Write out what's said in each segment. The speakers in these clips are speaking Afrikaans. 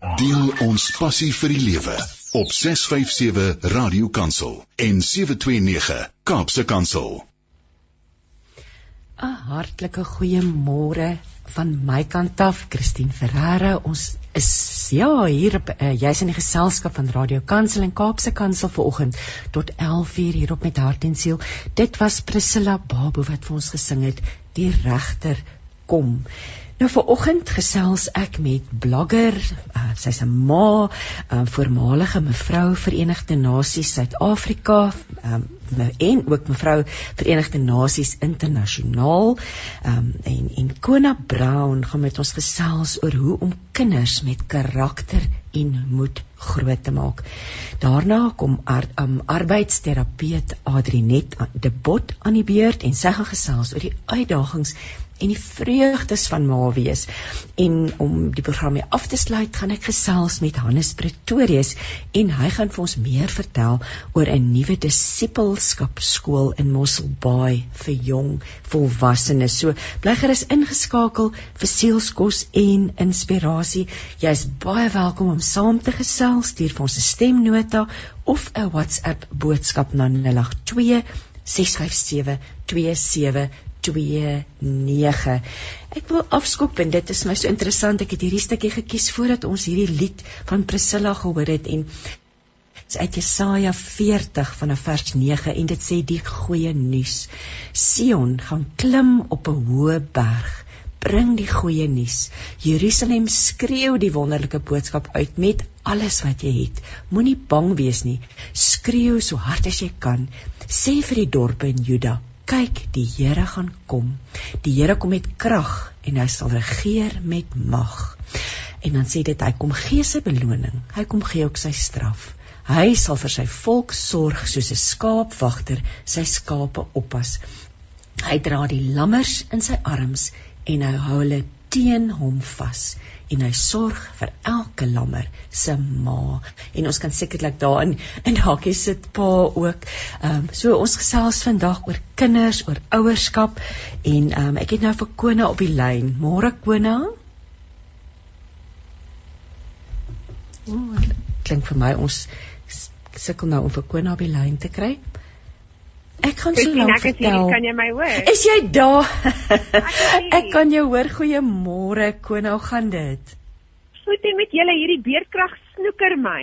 Deel ons passie vir die lewe op 657 Radio Kansel en 729 Kaapse Kansel. 'n Hartlike goeiemôre van my kant af, Christine Ferreira. Ons is ja hier op uh, jy's in die geselskap van Radio Kansel en Kaapse Kansel vanoggend tot 11:00 hier op met hart en siel. Dit was Priscilla Babu wat vir ons gesing het, Die regter kom. Nou vanoggend gesels ek met blogger, uh, sy's 'n ma, 'n uh, voormalige mevrou Verenigde Nasies Suid-Afrika, um, en ook mevrou Verenigde Nasies internasionaal. Um, en en Kona Brown gaan met ons gesels oor hoe om kinders met karakter en moed groot te maak. Daarna kom ar, um, arbeidsterapeut Adrinet de Bot aan die beurt en sy gaan gesels oor die uitdagings en die vreugdes van ma wees. En om die program mee af te sluit, gaan ek gesels met Hannes Pretorius en hy gaan vir ons meer vertel oor 'n nuwe disippelskapskool in Mosselbaai vir jong volwassenes. So bly gerus ingeskakel vir sielskos en inspirasie. Jy's baie welkom om saam te gesels. Stuur vir ons 'n stemnota of 'n WhatsApp boodskap na 082 657 27 29. Ek wil afskop en dit is my so interessant. Ek het hierdie stukkie gekies voordat ons hierdie lied van Priscilla gehoor het en dit is uit Jesaja 40 vanaf vers 9 en dit sê die goeie nuus. Sion gaan klim op 'n hoë berg. Bring die goeie nuus. Jerusalem skreeu die wonderlike boodskap uit met alles wat jy het. Moenie bang wees nie. Skreeu so hard as jy kan. Sê vir die dorpe in Juda kyk, die Here gaan kom. Die Here kom met krag en hy sal regeer met mag. En dan sê dit hy kom gee sy beloning. Hy kom gee ook sy straf. Hy sal vir sy volk sorg soos 'n skaapwagter sy skape oppas. Hy dra die lammers in sy arms en hy hou hulle teen hom vas en hy sorg vir elke lammer se ma en ons kan sekerlik daarin in hakie sit pa ook. Ehm um, so ons gesels vandag oor kinders, oor ouerskap en ehm um, ek het nou vir Kona op die lyn. Môre Kona. Ooh, klink vir my ons sukkel nou om vir Kona op die lyn te kry. Ek kan so lank vertel. Kan jy my hoor? Is jy daar? ek kan jou hoor. Goeiemôre, Kona, hoe gaan dit? Goed en met julle hierdie beerdkrag snoeker my.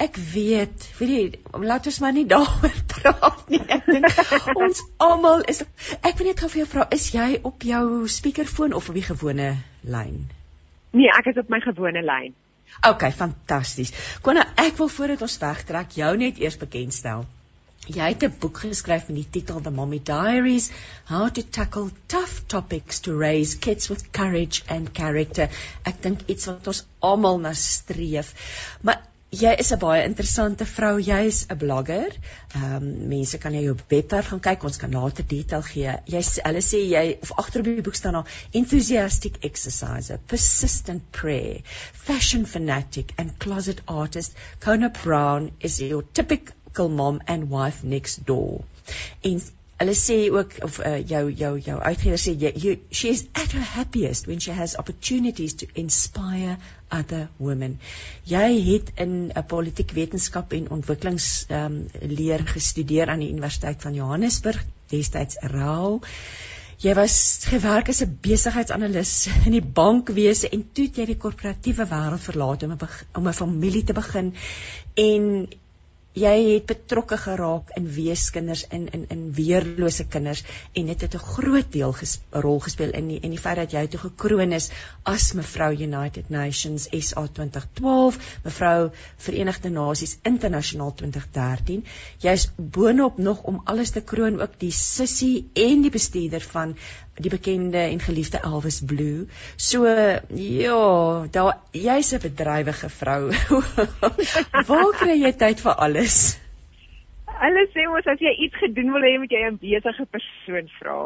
Ek weet, weet jy, laat ons maar nie daaroor praat nie. Ek dink ons almal is ek wil net gou vir jou vra, is jy op jou speakerfoon of op die gewone lyn? Nee, ek is op my gewone lyn. OK, fantasties. Kona, ek wil voordat ons wegtrek jou net eers bekendstel. Jy het 'n boek geskryf met die titel The Mommy Diaries: How to Tackle Tough Topics to Raise Kids with Courage and Character. Ek dink iets wat ons almal na streef. Maar jy is 'n baie interessante vrou. Jy is 'n blogger. Ehm um, mense kan jy op webwerf gaan kyk. Ons kan later detail gee. Jy hulle sê jy of agter op die boek staan daar enthusiastic exerciser, persistent prayer, fashion fanatic and closet artist. Kona Brown is your typical typical mom and wife next door. En hulle sê ook of uh, jou jou jou uitgewer sê jy she is at her happiest when she has opportunities to inspire other women. Jy het in 'n uh, politiek wetenskap en ontwikkelings um, leer gestudeer aan die Universiteit van Johannesburg, destyds Raal. Jy was gewerk as 'n besigheidsanalis in die bankwese en toe het jy die korporatiewe wêreld verlaat om 'n om 'n familie te begin en jy het betrokke geraak in weeskinders in in in weerlose kinders en dit het 'n groot deel ges, rol gespeel in die in die feit dat jy toe gekroon is as mevrou United Nations SA 2012, mevrou Verenigde Nasies Internasionaal 2013. Jy's boonop nog om alles te kroon ook die sussie en die bestuurder van die bekende en geliefde Elvis Blue. So ja, daar jy's 'n bedrywige vrou. Waar kry jy tyd vir alles? Hulle sê mos as jy iets gedoen wil hê, moet jy 'n besige persoon vra.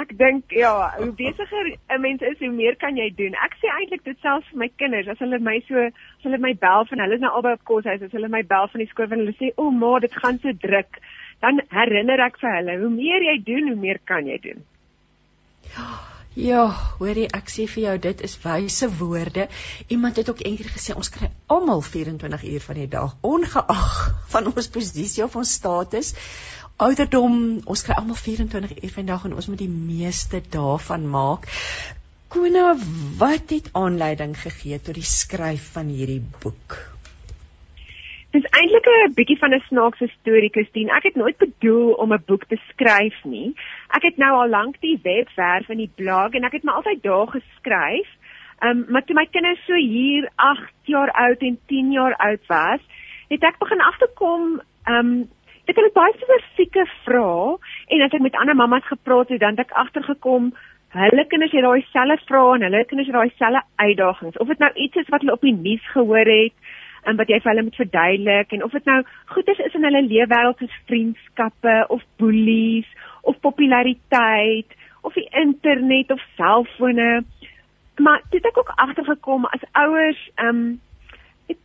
Ek dink ja, hoe besigger 'n mens is, hoe meer kan jy doen. Ek sê eintlik dit selfs vir my kinders, as hulle my so, as hulle my bel van hulle is nou albei op koshuis, as hulle my bel van die skool en hulle sê, "O, oh, ma, dit gaan so druk." Dan herinner ek vir hulle, hoe meer jy doen, hoe meer kan jy doen. Ja, hoorie, ek sê vir jou dit is wyse woorde. Iemand het ook eendag gesê ons kry almal 24 uur van die dag, ongeag van ons posisie of ons status. Ouderdom, ons kry almal 24 uur van die dag en ons moet die meeste daarvan maak. Kona, wat het aanleiding gegee tot die skryf van hierdie boek? Dis eintlik 'n bietjie van 'n snaakse storie, Christine. Ek het nooit bedoel om 'n boek te skryf nie. Ek het nou al lank die webwerf en die blog en ek het maar altyd daar geskryf. Ehm, um, maar toe my kinders so hier 8 jaar oud en 10 jaar oud was, het ek begin agterkom, ehm, um, ek het baie spesifieke vrae en as ek met ander mammas gepraat het, dan het ek agtergekom Hulle kinders het daai selfde vrae en hulle kinders het daai selfde uitdagings. Of dit nou iets is wat hulle op die nuus gehoor het, en wat jy vir hulle moet verduidelik en of dit nou goeders is in hulle leefwêreld soos vriendskappe of boelies of populariteit of die internet of selfone. Maar dit het ook agtergekom as ouers ehm um,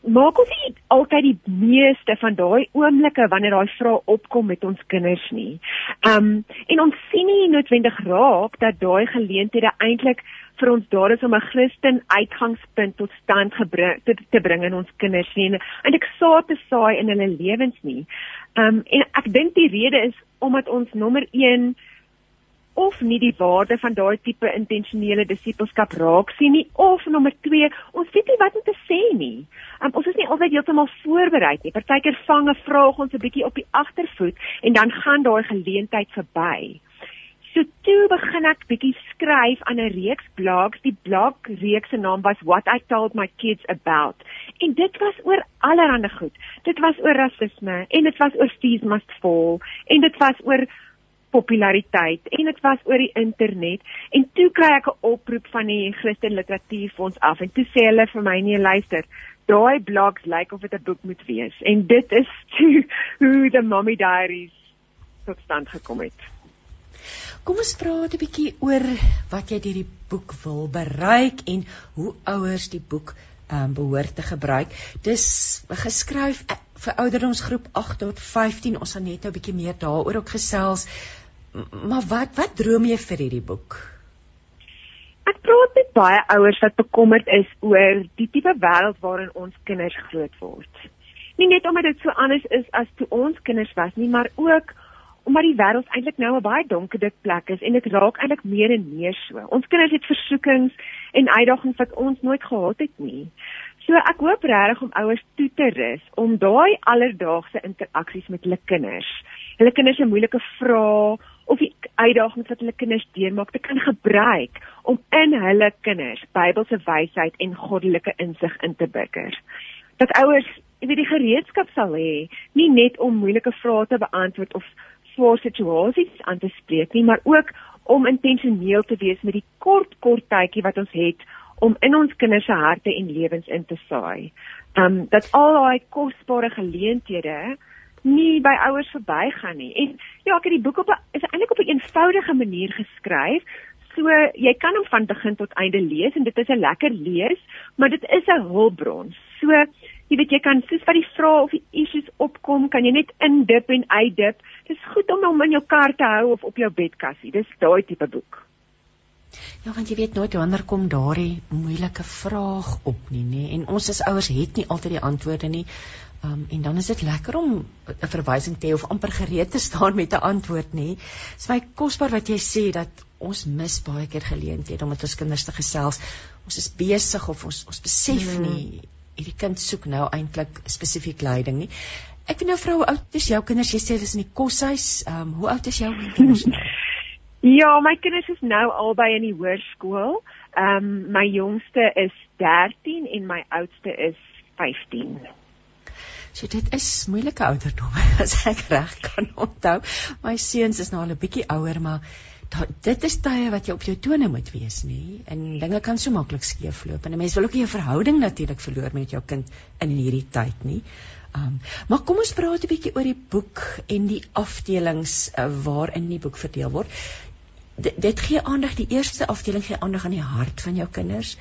maak ons nie altyd die meeste van daai oomblikke wanneer daai vrae opkom met ons kinders nie. Ehm um, en ons sien nie noodwendig raak dat daai geleenthede eintlik vir ons daar is om 'n Christen uitgangspunt tot stand gebring te, te bring in ons kinders nie en ek saad te saai in hulle lewens nie. Ehm um, en ek dink die rede is omdat ons nommer 1 of nie die waarde van daai tipe intentionele disippelskap raak sien nie of nommer 2 ons weet nie wat om te sê nie. Um, ons is nie altyd heeltemal voorberei nie. Partykeer vang 'n vraag ons 'n bietjie op die agtervoet en dan gaan daai geleentheid verby. So toe begin ek bietjie skryf aan 'n reeks blogs. Die blog reeks se naam was What I Told My Kids About. En dit was oor allerlei goed. Dit was oor rasisme en dit was oor Fees Must Fall en dit was oor populariteit en dit was oor die internet en toe kry ek 'n oproep van die Christen Literatuurfonds af en toe sê hulle vir my nee luister daai blogs lyk like of dit 'n boek moet wees en dit is toe, hoe the mommy diaries tot stand gekom het Kom ons praat 'n bietjie oor wat jy deur die boek wil bereik en hoe ouers die boek um, behoort te gebruik. Dis geskryf eh, vir ouderdomsgroep 8 tot 15. Ons gaan net nou 'n bietjie meer daaroor ook gesels. Maar wat wat droom jy vir hierdie boek? Ek praat met baie ouers wat bekommerd is oor die tipe wêreld waarin ons kinders groot word. Nie net omdat dit so anders is as toe ons kinders was nie, maar ook omdat die wêreld eintlik nou 'n baie donker plek is en dit raak eintlik meer en meer so. Ons kinders het versoekings en uitdagings wat ons nooit gehad het nie. So ek hoop regtig om ouers toe te rus om daai alledaagse interaksies met hulle kinders, hulle kinders se moeilike vrae of die uitdagings wat hulle kinders deurmaak te kan gebruik om in hulle kinders Bybelse wysheid en goddelike insig in te bygger. Dat ouers, jy weet die gereedskap sal hê nie net om moeilike vrae te beantwoord of swaar situasies aan te spreek nie, maar ook om intentioneel te wees met die kort kort tydjie wat ons het om in ons kinders se harte en lewens in te saai. Um dat al daai kosbare geleenthede nie by ouers verbygaan nie. En ja, ek het die boek op 'n is eintlik op 'n eenvoudige manier geskryf. So jy kan hom van begin tot einde lees en dit is 'n lekker lees, maar dit is 'n hulpbron. So jy weet jy kan soos wat die vrae of die issues opkom, kan jy net indip en uitdip dis goed om hom in jou kar te hou of op jou bedkassie. Dis daai tipe boek. Ja, want jy weet nooit wanneer kom daardie moeilike vraag op nie, nê? En ons as ouers het nie altyd die antwoorde nie. Um, en dan is dit lekker om 'n verwysing te hê of amper gereed te staan met 'n antwoord, nê? Dis my kosbaar wat jy sê dat ons mis baie keer geleenthede om met ons kinders te gesels. Ons is besig of ons ons besef hmm. nie hierdie kind soek nou eintlik spesifiek leiding nie. Ek weet nou vrou, hoe oud is jou kinders? Jy sê hulle is in die koshuis. Ehm um, hoe oud is jou kinders nou? ja, my kinders is nou albei in die hoërskool. Ehm um, my jongste is 13 en my oudste is 15. So dit is moeilike ouderdomme as ek reg kan onthou. My seuns is nou al 'n bietjie ouer, maar da, dit is tye wat jy op jou tone moet wees, nê? En dinge kan so maklik skeefloop en 'n mens wil ook nie 'n verhouding natuurlik verloor met jou kind in hierdie tyd nie. Um, maar kom ons praat 'n bietjie oor die boek en die afdelings uh, waarin die boek verdeel word. D dit gee aandag die eerste afdeling gee aandag aan die hart van jou kinders.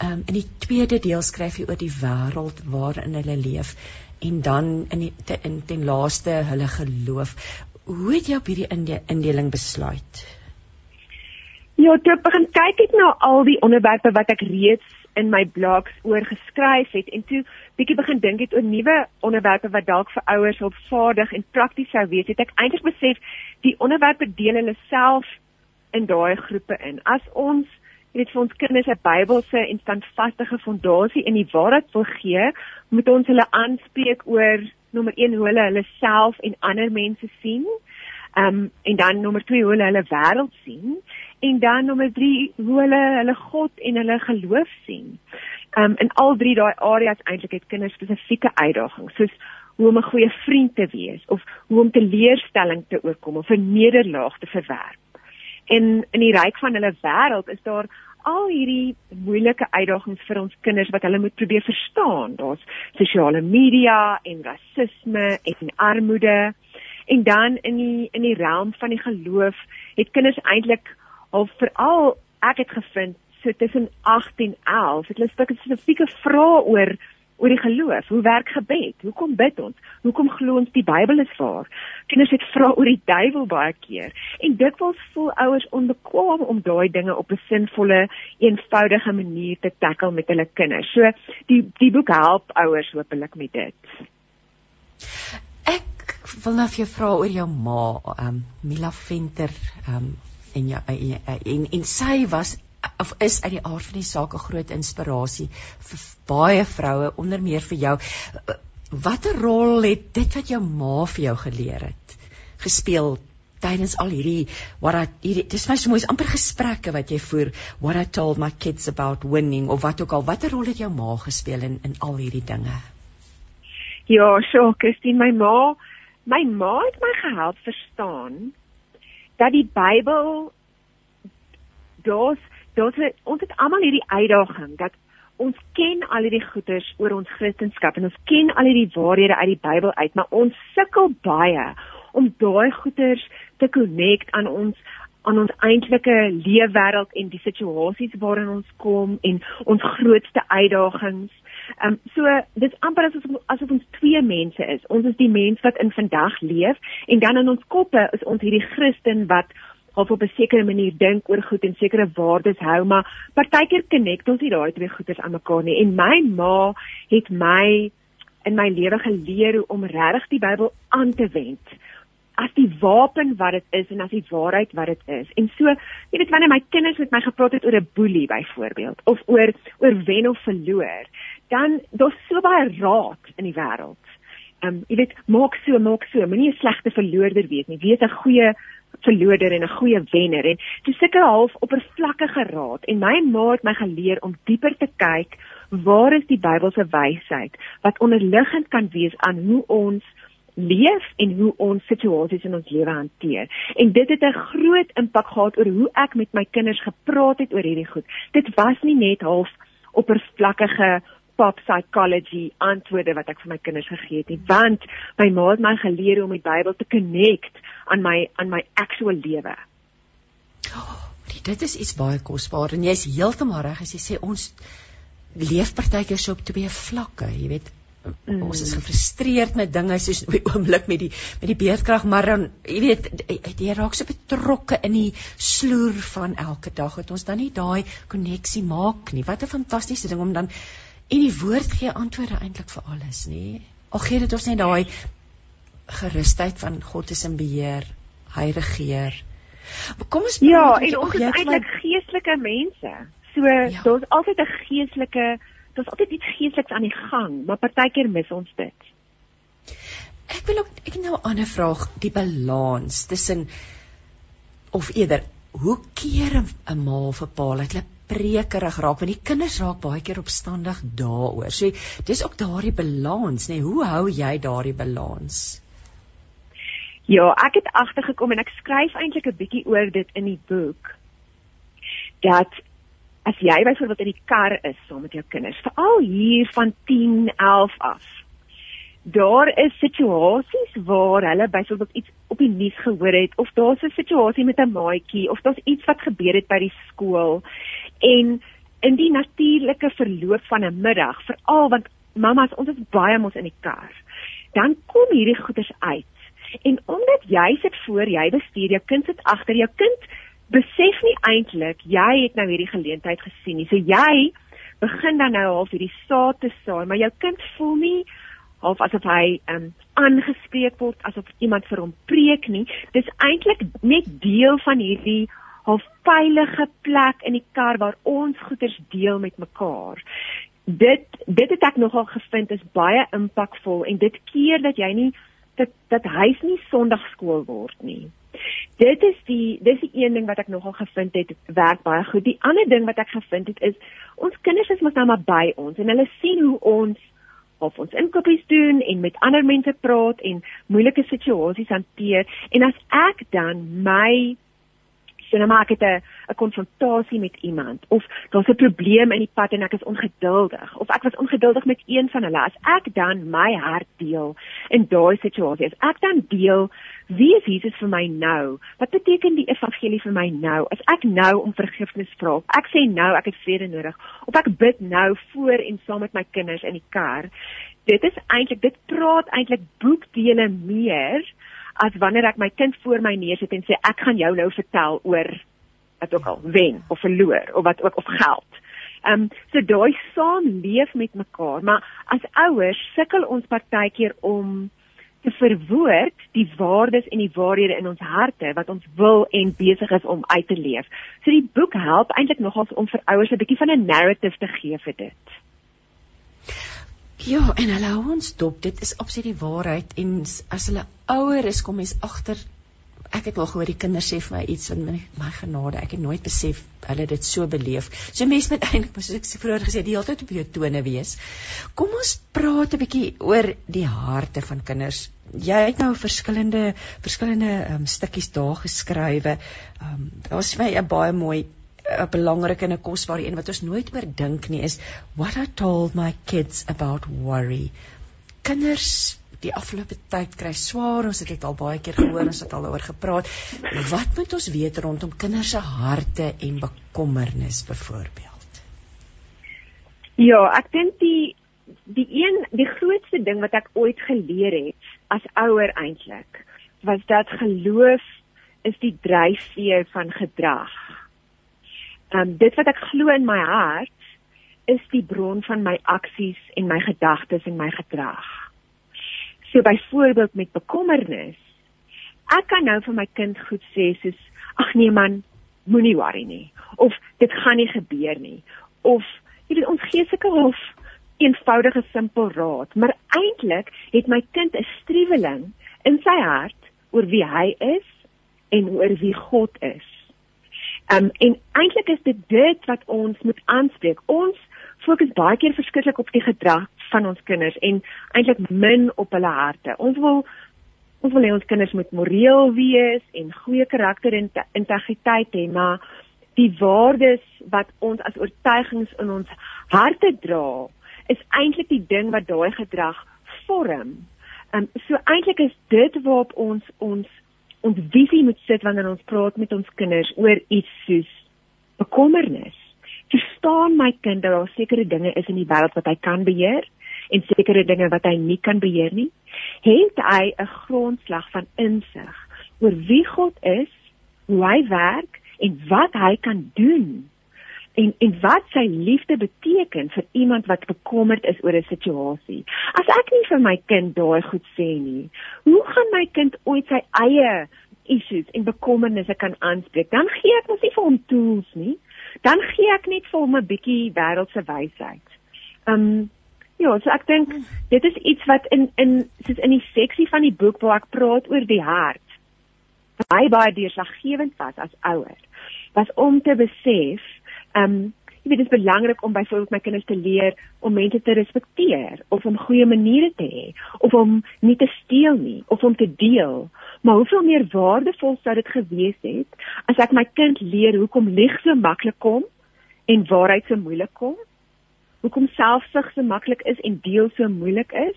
Um, in die tweede deel skryf jy oor die wêreld waarin hulle leef en dan in die te, in ten laaste hulle geloof. Hoe het jy op hierdie inde indeling besluit? Ja, toe ek begin kyk het na al die onderwerpe wat ek reeds in my blogs oor geskryf het en toe bietjie begin dink het oor nuwe onderwerpe wat dalk vir ouers hulpvaardig en prakties sou wees, het ek eintlik besef die onderwerpe deel hulle self in daai groepe in. As ons jy weet vir ons kinders 'n Bybelse en standvaste fondasie in die waarheid wil gee, moet ons hulle aanspreek oor nommer 1 hoe hulle hulle self en ander mense sien. Ehm um, en dan nommer 2 hoe hulle hulle wêreld sien en dan nommer 3 hoe hulle hulle God en hulle geloof sien. Ehm um, in al drie daai areas eintlik het kinders spesifieke uitdagings soos hoe om 'n goeie vriend te wees of hoe om teleurstelling te oorkom of 'n nederlaag te verwerp. En in die ryk van hulle wêreld is daar al hierdie moeilike uitdagings vir ons kinders wat hulle moet probeer verstaan. Daar's sosiale media en rasisme en armoede. En dan in die in die realm van die geloof het kinders eintlik al veral ek het gevind so tussen 8 en 11 het hulle spesifieke vrae oor oor die geloof. Hoe werk gebed? Hoekom bid ons? Hoekom glo ons die Bybel is waar? Kinders het vra oor die duiwel baie keer. En dikwels voel ouers onbekwaam om daai dinge op 'n sinvolle, eenvoudige manier te tackle met hulle kinders. So die die boek help ouers hopelik met dit. Ek wil nou vir jou vra oor jou ma, ehm um, Mila Venter, ehm um, en ja en, en en sy was of is uit die aard van die saak 'n groot inspirasie vir baie vroue onder meer vir jou. Watter rol het dit wat jou ma vir jou geleer het gespeel tydens al hierdie what I hierdie dis my so mooi amper gesprekke wat jy voer what I told my kids about winning of wat ook al watter rol het jou ma gespeel in in al hierdie dinge? Ja, so Christine, my ma, my ma het my gehelp verstaan dat die Bybel daar's daar's ons het almal hierdie uitdaging dat ons ken al hierdie goeders oor ons Christendom en ons ken al hierdie waarhede uit die Bybel uit, maar ons sukkel baie om daai goeders te connect aan ons aan ons eintlike leefwêreld en die situasies waarin ons kom en ons grootste uitdagings. Ehm um, so dis amper asof asof ons twee mense is. Ons is die mens wat in vandag leef en dan in ons koppe is ons hierdie Christen wat of op 'n sekere manier dink oor goed en sekere waardes hou, maar partykeer connect ons nie daai twee goeders aan mekaar nie. En my ma het my in my lewe geleer om regtig die Bybel aan te wend as die wapen wat dit is en as die waarheid wat dit is. En so, jy weet wanneer my kinders met my gepraat het oor 'n boelie byvoorbeeld of oor oor wen of verloor, dan daar's so baie raad in die wêreld. Ehm um, jy weet, maak so, maak so, moenie 'n slegte verloorder wees nie. Wees 'n goeie verloorder en 'n goeie wenner en dis sulke half oppervlakkige raad en my ma het my geleer om dieper te kyk waar is die Bybelse wysheid wat onderliggend kan wees aan hoe ons leef en hoe ons situasies in ons lewe hanteer. En dit het 'n groot impak gehad oor hoe ek met my kinders gepraat het oor hierdie goed. Dit was nie net half oppervlakkige pop psychology antwoorde wat ek vir my kinders gegee het nie, want my ma het my geleer om die Bybel te connect aan my aan my actual lewe. Oh, dit is iets baie kosbaar en jy's heeltemal reg as jy sê ons leef partykeer so op twee vlakke, jy weet Mm. Ons is gefrustreerd met dinge soos op die oomblik met die met die beerdkrag, maar dan jy weet jy raak so betrokke in die sloer van elke dag dat ons dan nie daai koneksie maak nie. Wat 'n fantastiese ding om dan en die woord gee antwoorde eintlik vir alles, nê? Al gee dit ons net daai gerusheid van God is in beheer, hy regeer. Kom ons Ja, en ons is eintlik geestelike mense. So ja. daar's altyd 'n geestelike daar's altyd iets geesteliks aan die gang, maar partykeer mis ons dit. Ek wil ook ek nou 'n ander vraag, die balans tussen of eerder hoe keer 'n ma of 'n pa dat hulle prekerig raak want die kinders raak baie keer opstandig daaroor. So dis ook daardie balans, nê? Nee, hoe hou jy daardie balans? Ja, ek het agtergekom en ek skryf eintlik 'n bietjie oor dit in die boek dat as jy byvoorbeeld in die kar is saam met jou kinders, veral hier van 10, 11 af. Daar is situasies waar hulle byvoorbeeld iets op die nuus gehoor het of daar's 'n situasie met 'n maatjie of daar's iets wat gebeur het by die skool en in die natuurlike verloop van 'n middag, veral want mamas ons is baie mos in die kar. Dan kom hierdie goeters uit. En omdat jy sit voor, jy bestuur, jou kind sit agter, jou kind besef nie eintlik jy het nou hierdie geleentheid gesien nie. So jy begin dan nou half hierdie saad te saai, maar jou kind voel nie half asof hy um aangespreek word asof iemand vir hom preek nie. Dis eintlik net deel van hierdie half veilige plek in die kar waar ons goeders deel met mekaar. Dit dit het ek nogal gevind is baie impakvol en dit keer dat jy nie dat dat huis nie Sondagskool word nie. Dit is die dis die een ding wat ek nogal gevind het werk baie goed. Die ander ding wat ek gevind het is ons kinders is mos nou maar by ons en hulle sien hoe ons of ons inkopies doen en met ander mense praat en moeilike situasies hanteer en as ek dan my so nou maak dit 'n 'n konfrontasie met iemand of daar's 'n probleem in die pad en ek is ongeduldig of ek was ongeduldig met een van hulle. As ek dan my hart deel in daai situasie as ek dan deel wie is Jesus vir my nou? Wat beteken die evangelie vir my nou? As ek nou om vergifnis vra ek sê nou ek het vrede nodig of ek bid nou voor en saam met my kinders in die kar dit is eintlik dit praat eintlik boekdele meer as wanneer ek my kind voor my neersit en sê ek gaan jou nou vertel oor wat ook al wen of verloor of wat ook of geld. Ehm um, so daai saam leef met mekaar, maar as ouers sukkel ons partykeer om te verwoord die waardes en die waarhede in ons harte wat ons wil en besig is om uit te leef. So die boek help eintlik nogals om vir ouers 'n bietjie van 'n narrative te gee vir dit. Ja, en hulle hou ons dop. Dit is absoluut die waarheid en as hulle ouer is, kom mens agter ek het al gehoor die kinders sê vir my iets van my, my genade. Ek het nooit besef hulle dit so beleef. So mense moet eintlik, soos ek vroeër gesê, die hele tyd op jou tone wees. Kom ons praat 'n bietjie oor die harte van kinders. Jy het nou verskillende verskillende um, stukkies daar geskrywe. Um, Daar's vir my 'n baie mooi 'n belangrike en 'n kosbare een wat ons nooit oordink nie is what I told my kids about worry. Kinders die afgelope tyd kry swaar, ons het dit al baie keer gehoor, ons het al oor gepraat. Wat moet ons weet rondom kinders se harte en bekommernis byvoorbeeld? Ja, ek dink die die een die grootste ding wat ek ooit geleer het as ouer eintlik was dat geloof is die dryfveer van gedrag um, dit wat ek glo in my hart is die bron van my aksies en my gedagtes en my gedrag. So byvoorbeeld met bekommernis, ek kan nou vir my kind goed sê soos ag nee man, moenie worry nie of dit gaan nie gebeur nie of jy weet ons gee sulke half eenvoudige simpel raad, maar eintlik het my kind 'n striweling in sy hart oor wie hy is en oor wie God is. Um, en eintlik is dit dit wat ons moet aanspreek. Ons fokus baie keer verskriklik op die gedrag van ons kinders en eintlik min op hulle harte. Ons wil ons wil hê ons kinders moet moreel wees en goeie karakter en integriteit hê, maar die waardes wat ons as oortuigings in ons harte dra, is eintlik die ding wat daai gedrag vorm. Ehm um, so eintlik is dit waarop ons ons ons visie moet sit wanneer ons praat met ons kinders oor iets soos bekommernis. Verstaan my kind dat daar sekere dinge is in die wêreld wat hy kan beheer en sekere dinge wat hy nie kan beheer nie. Het hy 'n grondslag van insig oor wie God is, hoe hy werk en wat hy kan doen en en wat sy liefde beteken vir iemand wat bekommerd is oor 'n situasie. As ek nie vir my kind daai goed sê nie, hoe gaan my kind ooit sy eie issues en bekommernisse kan aanspreek? Dan gee ek mos nie vir hom tools nie. Dan gee ek net vir hom 'n bietjie wêreldse wysheid. Um ja, so ek dink dit is iets wat in in soos in die seksie van die boek waar ek praat oor die hart baie baie deurslaggewend was as ouer was om te besef um, jy weet dit is belangrik om byvoorbeeld my kinders te leer om mense te respekteer of om goeie maniere te hê of om nie te steel nie of om te deel. Maar hoeveel meer waardevol sou dit gewees het as ek my kind leer hoekom lieg so maklik kom en waarheid so moeilik kom? Hoekom selfsug so maklik is en deel so moeilik is?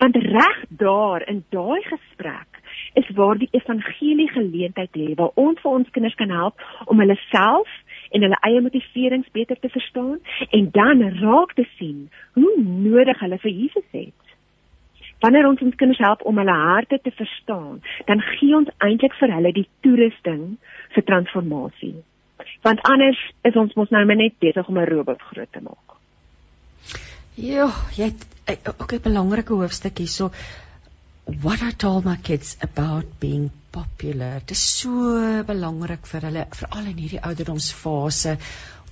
Want reg daar in daai gesprek is waar die evangelie geleentheid lê waar ons vir ons kinders kan help om hulle self en hulle eie motiverings beter te verstaan en dan raak te sien hoe nodig hulle vir Jesus het. wanneer ons ons kinders help om hulle harte te verstaan, dan gee ons eintlik vir hulle die toerusting vir transformasie. Want anders is ons mos nou net besig om 'n robot groot te maak. Ja, jy het ook 'n belangrike hoofstuk hierso. What I told my kids about being popular. Dit is so belangrik vir hulle veral in hierdie ouderdomsfase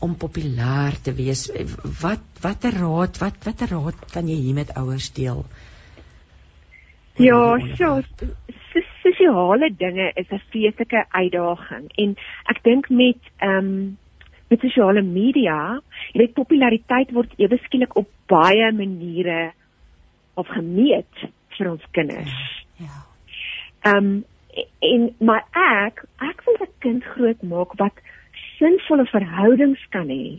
om populêr te wees. Wat watter raad, wat watter raad kan jy hier met ouers deel? Ja, so sosiale dinge is 'n feeslike uitdaging en ek dink met ehm um, met sosiale media, jy weet populariteit word ewe skielik op baie maniere of gemeet vir ons kinders. Ja. Ehm um, en my ek ek wil 'n kind grootmaak wat sinvolle verhoudings kan hê.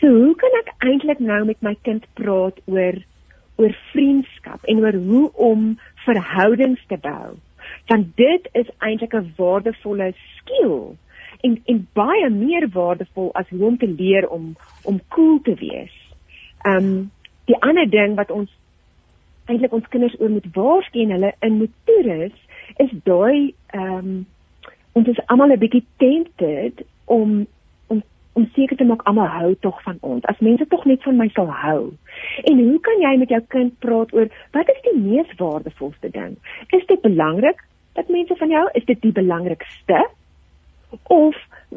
So hoe kan ek eintlik nou met my kind praat oor oor vriendskap en oor hoe om verhoudings te bou. Want dit is eintlik 'n waardevolle skill en en baie meer waardevol as hoe om te leer om om cool te wees. Um die ander ding wat ons eintlik ons kinders oor moet waarsku en hulle in moet toerus is daai um ons is almal 'n bietjie tempted om om seker te maak almal hou tog van ons. As mense tog net van my sal hou. En hoe kan jy met jou kind praat oor wat is die mees waardevolste ding? Is dit belangrik dat mense van jou is dit die belangrikste? Of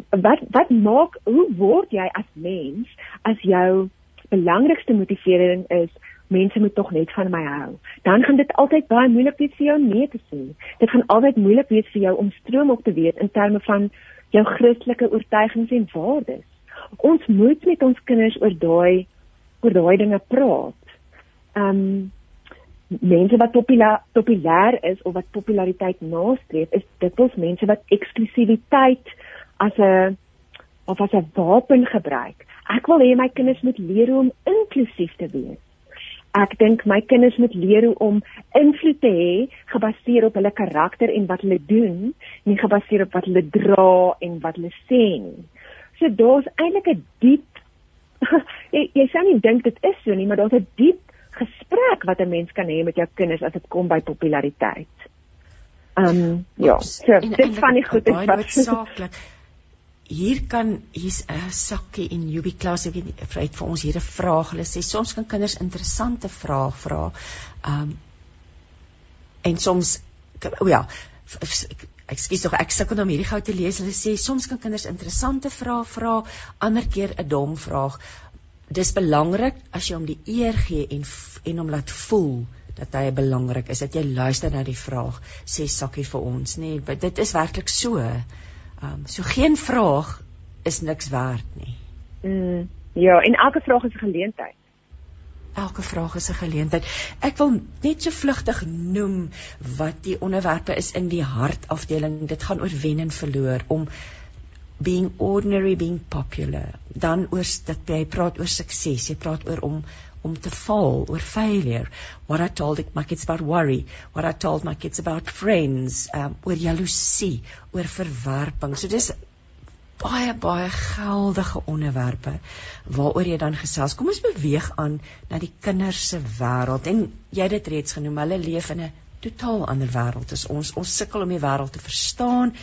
wat wat maak hoe word jy as mens as jou belangrikste motivering is mense moet tog net van my hou. Dan gaan dit altyd baie moeilik wees vir jou nee te sê. Dit gaan altyd moeilik wees vir jou om stroom op te weet in terme van jou Christelike oortuigings en waardes. Ons moet met ons kinders oor daai oor daai dinge praat. Ehm um, mense wat populêr populêr is of wat populariteit nastreef, is dit ons mense wat eksklusiwiteit as 'n of as 'n wapen gebruik. Ek wil hê my kinders moet leer hoe om inklusief te wees. Ek dink my kinders moet leer hoe om invloed te hê gebaseer op hulle karakter en wat hulle doen, nie gebaseer op wat hulle dra en wat hulle sê nie. So daar's eintlik 'n diep jy, jy sê nie dink dit is so nie, maar daar's 'n diep gesprek wat 'n mens kan hê met jou kinders as dit kom by populariteit. Ehm um, ja, so dit van die goed is wat saaklik hier kan hier's 'n sakkie en Jubi klas ek het vir ons hier 'n vraag. Hulle sê soms kan kinders interessante vrae vra. Ehm um, en soms o ja, ekskuus tog ek sukkel om hierdie gou te lees. Hulle sê soms kan kinders interessante vrae vra, ander keer 'n dom vraag. Dis belangrik as jy hom die eer gee en en hom laat voel dat hy belangrik is dat jy luister na die vraag sê sakkie vir ons nê nee, dit is werklik so Ehm um, so geen vraag is niks werd nie. Mm, ja, en elke vraag is 'n geleentheid. Elke vraag is 'n geleentheid. Ek wil net so vlugtig noem wat die onderwerpe is in die hartafdeling. Dit gaan oor wen en verloor om being ordinary being popular. Dan oor dat jy praat oor sukses, jy praat oor om om te val oor failure. What i told my kids about worry. What i told my kids about friends um oor jaloesie oor verwerping. So dis baie baie geldige onderwerpe waaroor jy dan gesels. Kom ons beweeg aan na die kinders se wêreld. En jy het dit reeds genoem hulle leef in 'n totaal ander wêreld as ons. Ons sukkel om die wêreld te verstaan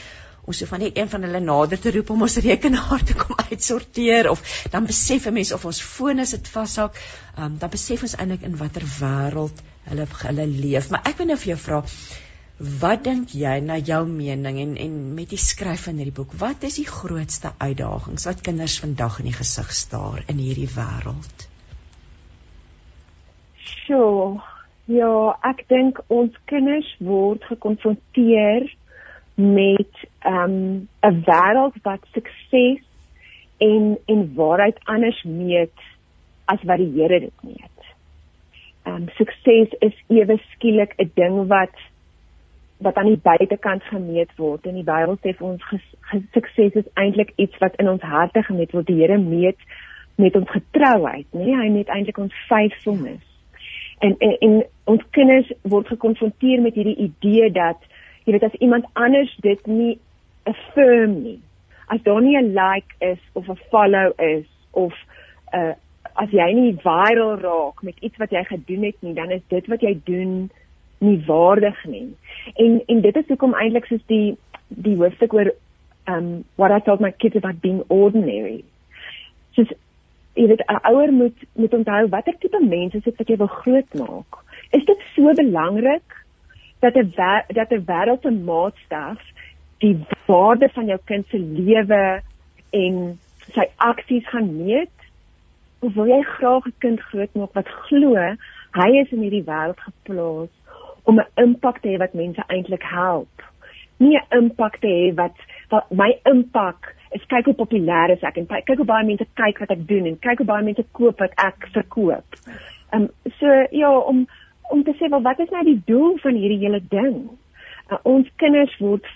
ons hoef net een van hulle nader te roep om ons rekenaar te kom uitsorteer of dan besef 'n mens of ons fone sit vashak, um, dan besef ons eintlik in watter wêreld hulle hulle leef. Maar ek wil nou vir jou vra, wat dink jy na jou mening en en met die skryf van hierdie boek, wat is die grootste uitdagings wat kinders vandag in die gesig staar in hierdie wêreld? So, ja, ek dink ons kinders word gekonfronteer met ehm, 'n um, wêreld wat sukses en en waarheid anders meet as wat die Here dit meet. Um, sukses is ewe skielik 'n ding wat wat aan die buitekant gemeet word en die Bybel sê ons sukses is eintlik iets wat in ons harte gemeet word. Die Here meet met ons getrouheid, nee, hy meet eintlik ons faithfulness. En, en en ons kinders word gekonfronteer met hierdie idee dat jy weet as iemand anders dit nie affirm nie as daar nie 'n like is of 'n follow is of 'n uh, as jy nie viral raak met iets wat jy gedoen het nie, dan is dit wat jy doen nie waardig nie. En en dit is hoekom eintlik soos die die hoofstuk oor um what I told my kids about being ordinary. Soos jy weet 'n ouer moet moet onthou watter tipe mense is dit wat jy wil grootmaak. Is dit so belangrik dat 'n dat 'n wêreldse maatstaf die waarde van jou kind se lewe en sy aksies gaan meet? Of wil jy graag 'n kind grootmaak wat glo hy is in hierdie wêreld geplaas om 'n impak te hê wat mense eintlik help? Nie 'n impak te hê wat wat my impak is kyk hoe populêr is ek en kyk hoe baie mense kyk wat ek doen en kyk hoe baie mense koop wat ek verkoop. Ehm um, so ja om om te sê wel wat is nou die doel van hierdie hele ding? Uh, ons kinders word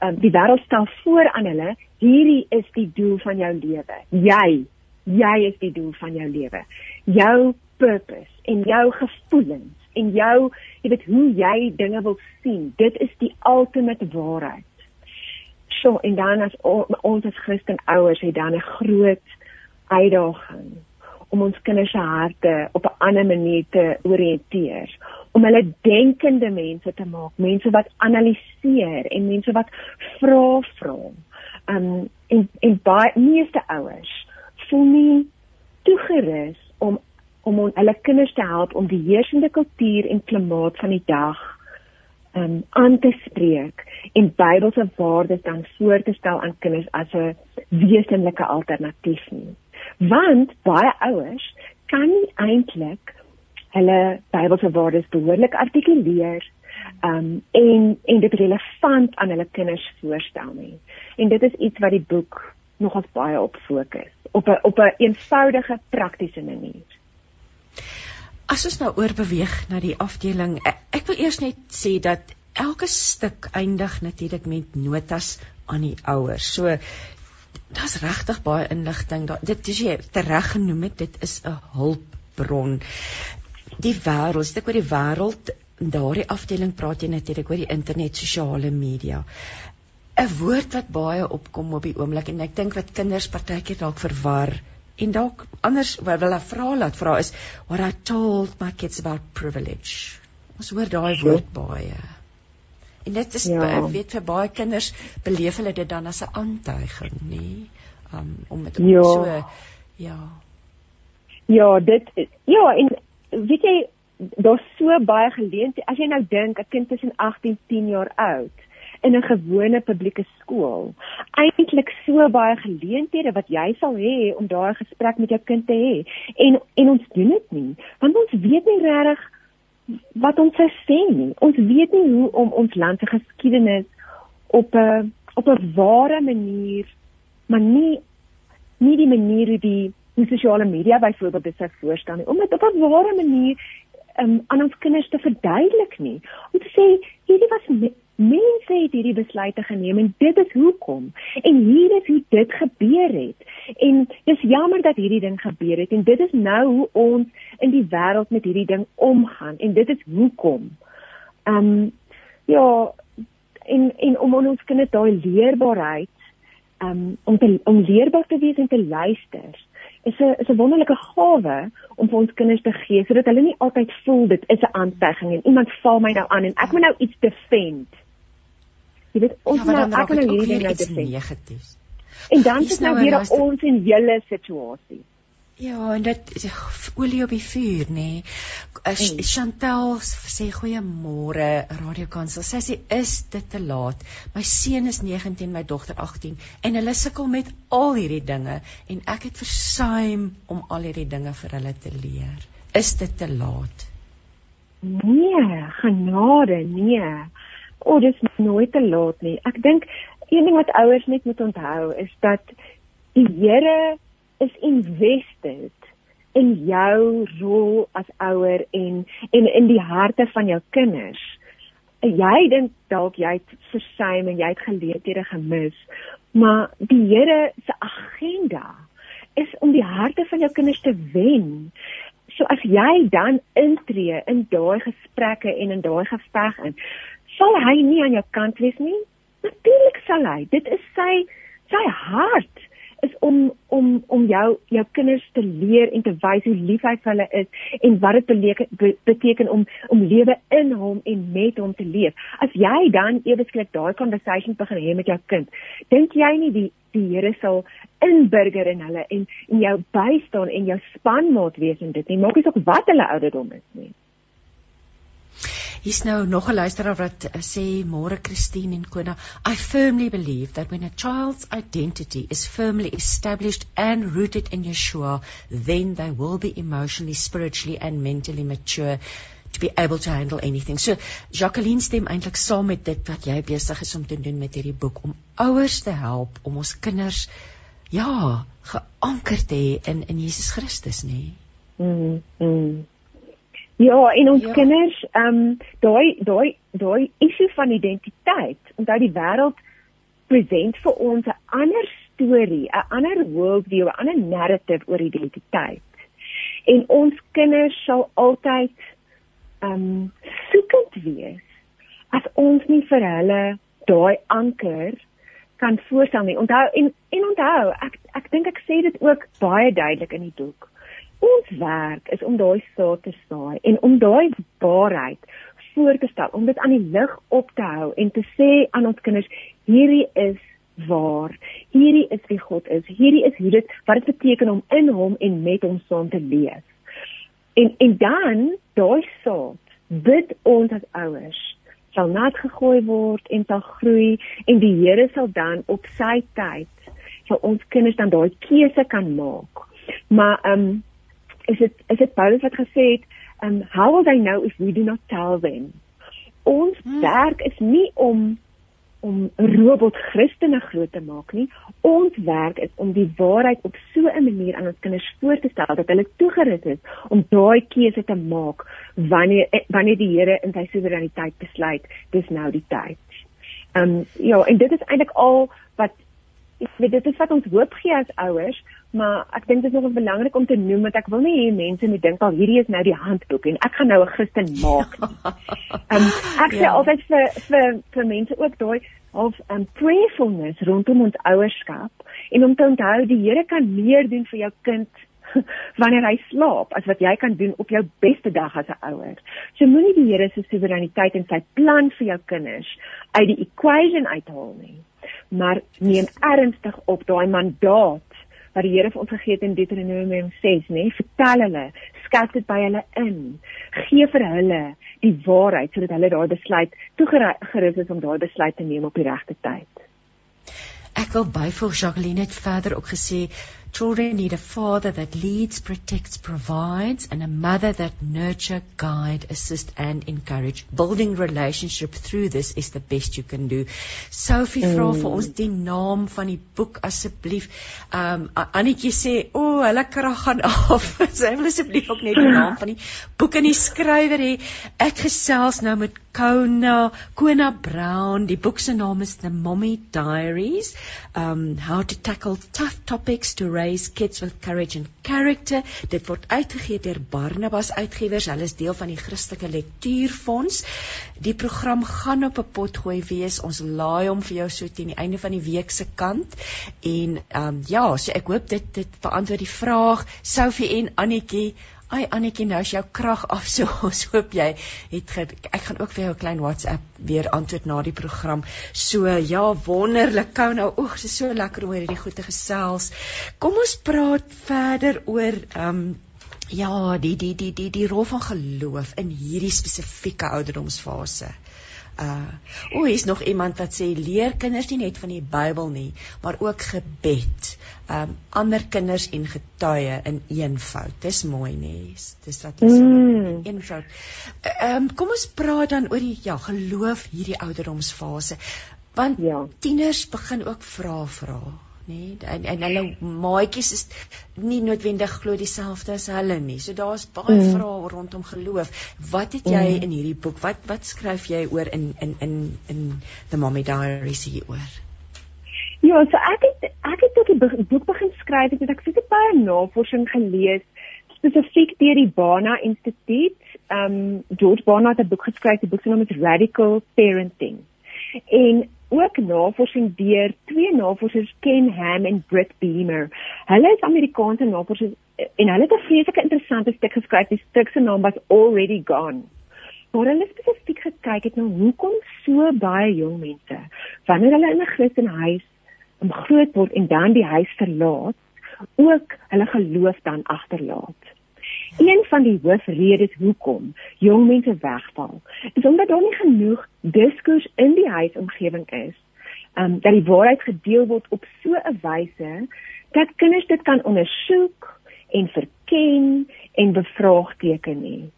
uh, die wêreld stel voor aan hulle, hierdie is die doel van jou lewe. Jy, jy is die doel van jou lewe. Jou purpose en jou gevoelens en jou jy weet hoe jy dinge wil sien. Dit is die ultimate waarheid so en dan as ons as Christen ouers het dan 'n groot uitdaging om ons kinders se harte op 'n ander manier te oriënteer om hulle denkende mense te maak, mense wat analiseer en mense wat vra vra. Um en en baie meeste ouers voel nie toegerus om om on, hulle kinders te help om die heersende kultuur en klimaat van die dag um aan te spreek en Bybelse waardes dan voor te stel aan kinders as 'n wesenlike alternatief nie. Want baie ouers kan nie eintlik hulle Bybelse waardes behoorlik artikuleer um en en dit relevant aan hulle kinders voorstel nie. En dit is iets wat die boek nogals baie op fokus op 'n op 'n een eenvoudige praktiese manier. As ons nou oorbeweeg na die afdeling, ek, ek wil eers net sê dat elke stuk eindig natuurlik met notas aan die ouers. So daar's regtig baie inligting. Da, dit is jy tereg genoem het, dit is 'n hulpbron. Die wêreld, stuk oor die wêreld, daardie afdeling praat jy natuurlik oor die internet, sosiale media. 'n Woord wat baie opkom op die oomblik en ek dink wat kinders partykeer dalk verwar en dalk anders wat hulle vra laat vra is what I told my kids about privilege. Ons hoor daai woord baie. Ja. En dit is ja. ek weet vir baie kinders beleef hulle dit dan as 'n aantuiging, nê? Um om met ja. so ja. Ja, dit ja, en weet jy daar's so baie geleenthede. As jy nou dink 'n kind tussen 18 en 10 jaar oud in 'n gewone publieke skool, eintlik so baie geleenthede wat jy sal hê om daai gesprek met jou kind te hê. En en ons doen dit nie, want ons weet nie regtig wat ons sê nie. Ons weet nie hoe om ons land se geskiedenis op 'n op 'n ware manier, maar nie nie die manier hoe die hoe sosiale media byvoorbeeld dit sou voorstel nie, om dit op 'n ware manier um, aan ons kinders te verduidelik nie. Om te sê hierdie was mense het hierdie besluite geneem en dit is hoekom. En hier is hoe dit gebeur het. En dis jammer dat hierdie ding gebeur het en dit is nou hoe ons in die wêreld met hierdie ding omgaan en dit is hoekom. Um, ja en en om ons kinders daai leerbaarheid um, om te, om leerbaar te wees en te luister is 'n is 'n wonderlike gawe om vir ons kinders te gee sodat hulle nie altyd voel dit is 'n aantuiging en iemand val my nou aan en ek moet nou iets defend. Jy weet ons ja, nou ek nou hierdie ding nou negatief. En dan is nou weer ons en julle situasie. Ja, en dit is olie op die vuur, nê. Nee. Mm. Chantel sê goeiemôre Radio Kansel. Sy sê is dit te laat? My seun is 19, my dogter 18 en hulle sukkel met al hierdie dinge en ek het versuim om al hierdie dinge vir hulle te leer. Is dit te laat? Nee, genade, nee. O, oh, dit is nooit te laat nie. Ek dink een ding wat ouers net moet onthou is dat die Here is invested in jou rol as ouer en en in die harte van jou kinders. Jy dink dalk jy het versuim en jy het geleenthede gemis, maar die Here se agenda is om die harte van jou kinders te wen. So as jy dan intree in daai gesprekke en in daai geveg in, sal hy nie aan jou kant wees nie. Natuurlik sal hy. Dit is sy sy hart is om om om jou jou kinders te leer en te wys hoe lief hy vir hulle is en wat dit beteken beteken om om lewe in hom en met hom te leef. As jy dan ewesklik daai conversation begin hê met jou kind, dink jy nie die die Here sal inburger in hulle en en jou bystaan en jou spanmaat wees in dit nie. Maak nie saak wat hulle ouderdom is nie. Hier's nou nog 'n luisteraar wat uh, sê môre Christine en Kona, I firmly believe that when a child's identity is firmly established and rooted in Yeshua, then they will be emotionally, spiritually and mentally mature to be able to handle anything. So Jacqueline stem eintlik saam met dit wat jy besig is om te doen met hierdie boek om ouers te help om ons kinders ja, geanker te hê in in Jesus Christus, nê? Mm. mm. Ja, en ons ja. kinders, ehm um, daai daai daai issue van identiteit, onthou die wêreld present vir ons 'n ander storie, 'n ander worldview, 'n ander narrative oor identiteit. En ons kinders sal altyd ehm um, soekend wees as ons nie vir hulle daai anker kan voorstel nie. Onthou en en onthou, ek ek dink ek sê dit ook baie duidelik in die boek ons werk is om daai saad te saai en om daai waarheid voor te stel, om dit aan die lig op te hou en te sê aan ons kinders hierdie is waar. Hierdie is wie God is. Hierdie is hoe dit wat dit beteken om in hom en met hom saam te leef. En en dan daai saad bid ons as ouers sal nat gegooi word en sal groei en die Here sal dan op sy tyd vir ons kinders dan daai keuse kan maak. Maar ehm um, is dit is dit Paulus wat gesê het, um how will they know if we do not tell them? Ons hmm. werk is nie om om robot Christene groot te maak nie. Ons werk is om die waarheid op so 'n manier aan ons kinders voor te stel dat hulle toegerus is om daai keuse te maak wanneer wanneer die Here in sy soewereiniteit besluit dis nou die tyd. Ehm um, ja, en dit is eintlik al wat ek weet dit is wat ons hoop gee as ouers, maar ek dink dit is nog belangrik om te noem dat ek wil nie hê mense moet dink al hierdie is nou die handboek en ek gaan nou 'n Christen maak nie. Um, ek sê ja. altyd vir vir vir mense ook daai of um prayerfulness rondom ons ouerskap en om te onthou die Here kan meer doen vir jou kind wanneer hy slaap as wat jy kan doen op jou beste dag as 'n ouer. So moenie die Here se soewereiniteit en sy plan vir jou kinders uit die equation uithaal nie maar neem ernstig op daai mandaat wat die Here vir ons gegee het in Deuteronomium 6, nê? Nee? Vertel hulle, skat dit by hulle in. Gee vir hulle die waarheid sodat hulle daai besluit toegerus is om daai besluit te neem op die regte tyd. Ek wil byvoeg Jacqueline het verder ook gesê Children need a father that leads, protects, provides, and a mother that nurture, guide, assist, and encourage. Building relationship through this is the best you can do. Sophie mm. vra vir ons die naam van die boek asseblief. Um Annetjie sê, "O, oh, hulle krag gaan af." Sy wil asseblief ook net die naam van die boek en die skrywer hê. Ek gesels nou met Kona, Kona Brown. Die boek se naam is The Mommy Diaries. Um how to tackle tough topics to Raise Kids with Courage and Character. Dit word uitgegee deur Barnabas Uitgewers. Hulle is deel van die Christelike Lektuurfonds. Die program gaan op 'n pot gooi wees. Ons laai hom vir jou so teen die einde van die week se kant. En ehm um, ja, so ek hoop dit dit beantwoord die vraag. Sophie en Annetjie Ai Annetjie, nou is jou krag af so. Ons hoop jy het ge, ek gaan ook vir jou 'n klein WhatsApp weer antwoord na die program. So ja, wonderlik. Kou nou, oeg, dit is so lekker om hierdie goeie gesels. Kom ons praat verder oor ehm um, ja, die die die die die rol van geloof in hierdie spesifieke ouderdomsfase. Uh, o, hier's nog iemand wat sê leer kinders nie net van die Bybel nie, maar ook gebed. Um ander kinders en getuie in eenvoud. Dis mooi, nê? Dis wat is mm. eenvoud. Um kom ons praat dan oor die ja, geloof hierdie ouderdomsfase. Want ja. tieners begin ook vra vra nê en en hulle maatjies is nie noodwendig glo dieselfde as hulle nie. So daar's baie mm. vrae rondom geloof. Wat het jy mm. in hierdie boek? Wat wat skryf jy oor in in in in the Mommy Diaries hieroor? Ja, so ek het ek het ook die boek begin skryf het ek het baie navorsing gelees spesifiek deur die Bana Instituut. Um George Bana het 'n boek geskryf, die boek se naam is Radical Parenting. En ook navorsing deur twee navorsers Ken Ham en Britt Beamer. Hulle is Amerikaanse navorsers en hulle het 'n vreeslike interessante stuk geskryf. Die stuk se naam was Already Gone. Maar hulle het spesifiek gekyk het na nou, hoekom so baie jong mense wanneer hulle in 'n Christenhuis om groot word en dan die huis verlaat, ook hulle geloof dan agterlaat. Een van die hoofredes hoekom jong mense wegval, is omdat daar nie genoeg diskurs in die huisomgewing is, um dat die waarheid gedeel word op so 'n wyse dat kinders dit kan ondersoek en verken en bevraagteken nie.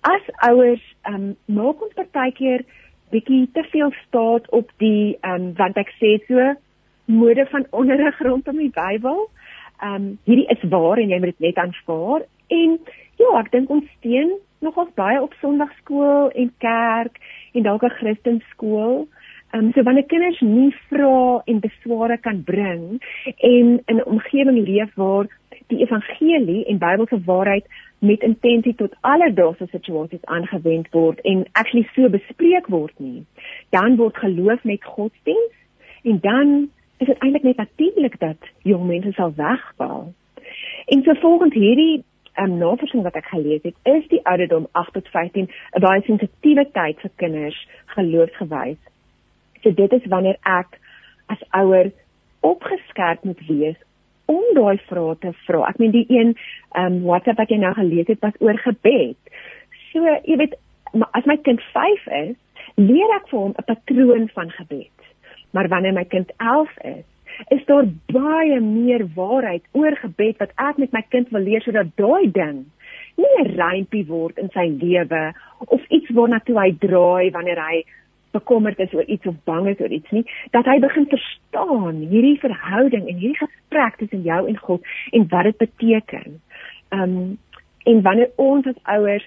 As ouers um maak ons partykeer bietjie te veel staat op die um want ek sê so mode van onderrig rondom die Bybel. Um hierdie is waar en jy moet dit net aanvaar en ja, ek dink ons steun nogals baie op Sondagskool en kerk en dalk 'n Christenskool. Um so wanneer kinders nie vra en besware kan bring en in 'n omgewing leef waar die evangelie en Bybelse waarheid met intensie tot alledaagse situasies aangewend word en actually so bespreek word nie, dan word geloof net godsdiens en dan is dit eintlik net natuurlik dat jong mense sal wegval. En so volgens hierdie um, navorsing wat ek gelees het, is die ouderdom 8 tot 15 'n baie sensitiewe tyd vir kinders geloofsgewys. So dit is wanneer ek as ouer opgeskerp moet wees om daai vrae te vra. Ek meen die een um WhatsApp wat jy nou gelees het was oor gebed. So jy weet as my kind 5 is, leer ek vir hom 'n patroon van gebed. Maar wanneer my kind 11 is, is daar baie meer waarheid oor gebed wat ek met my kind wil leer sodat daai ding nie 'n rympie word in sy lewe of iets waarna toe hy draai wanneer hy bekommerd is oor iets of bang is oor iets nie dat hy begin verstaan hierdie verhouding en hierdie gesprek tussen jou en God en wat dit beteken. Um en wanneer ons as ouers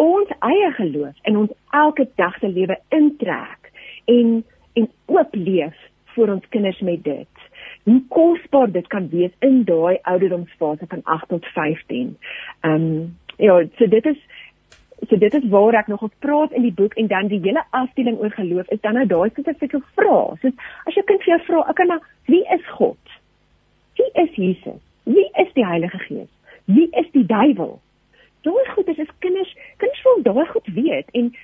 ons eie geloof in ons elke dag se lewe intrek en en oop leef vir ons kinders met dit. Hoe kosbaar dit kan wees in daai ouderdomsfase van 8 tot 15. Ehm um, ja, so dit is so dit is waar ek nog op praat in die boek en dan die hele afdeling oor geloof is dan nou daai spesifieke vrae. Soos as jou kind vir jou vra, kan nou wie is God? Wie is Jesus? Wie is die Heilige Gees? Wie is die duiwel? Daai goed is as kinders, kinders wil daai goed weet en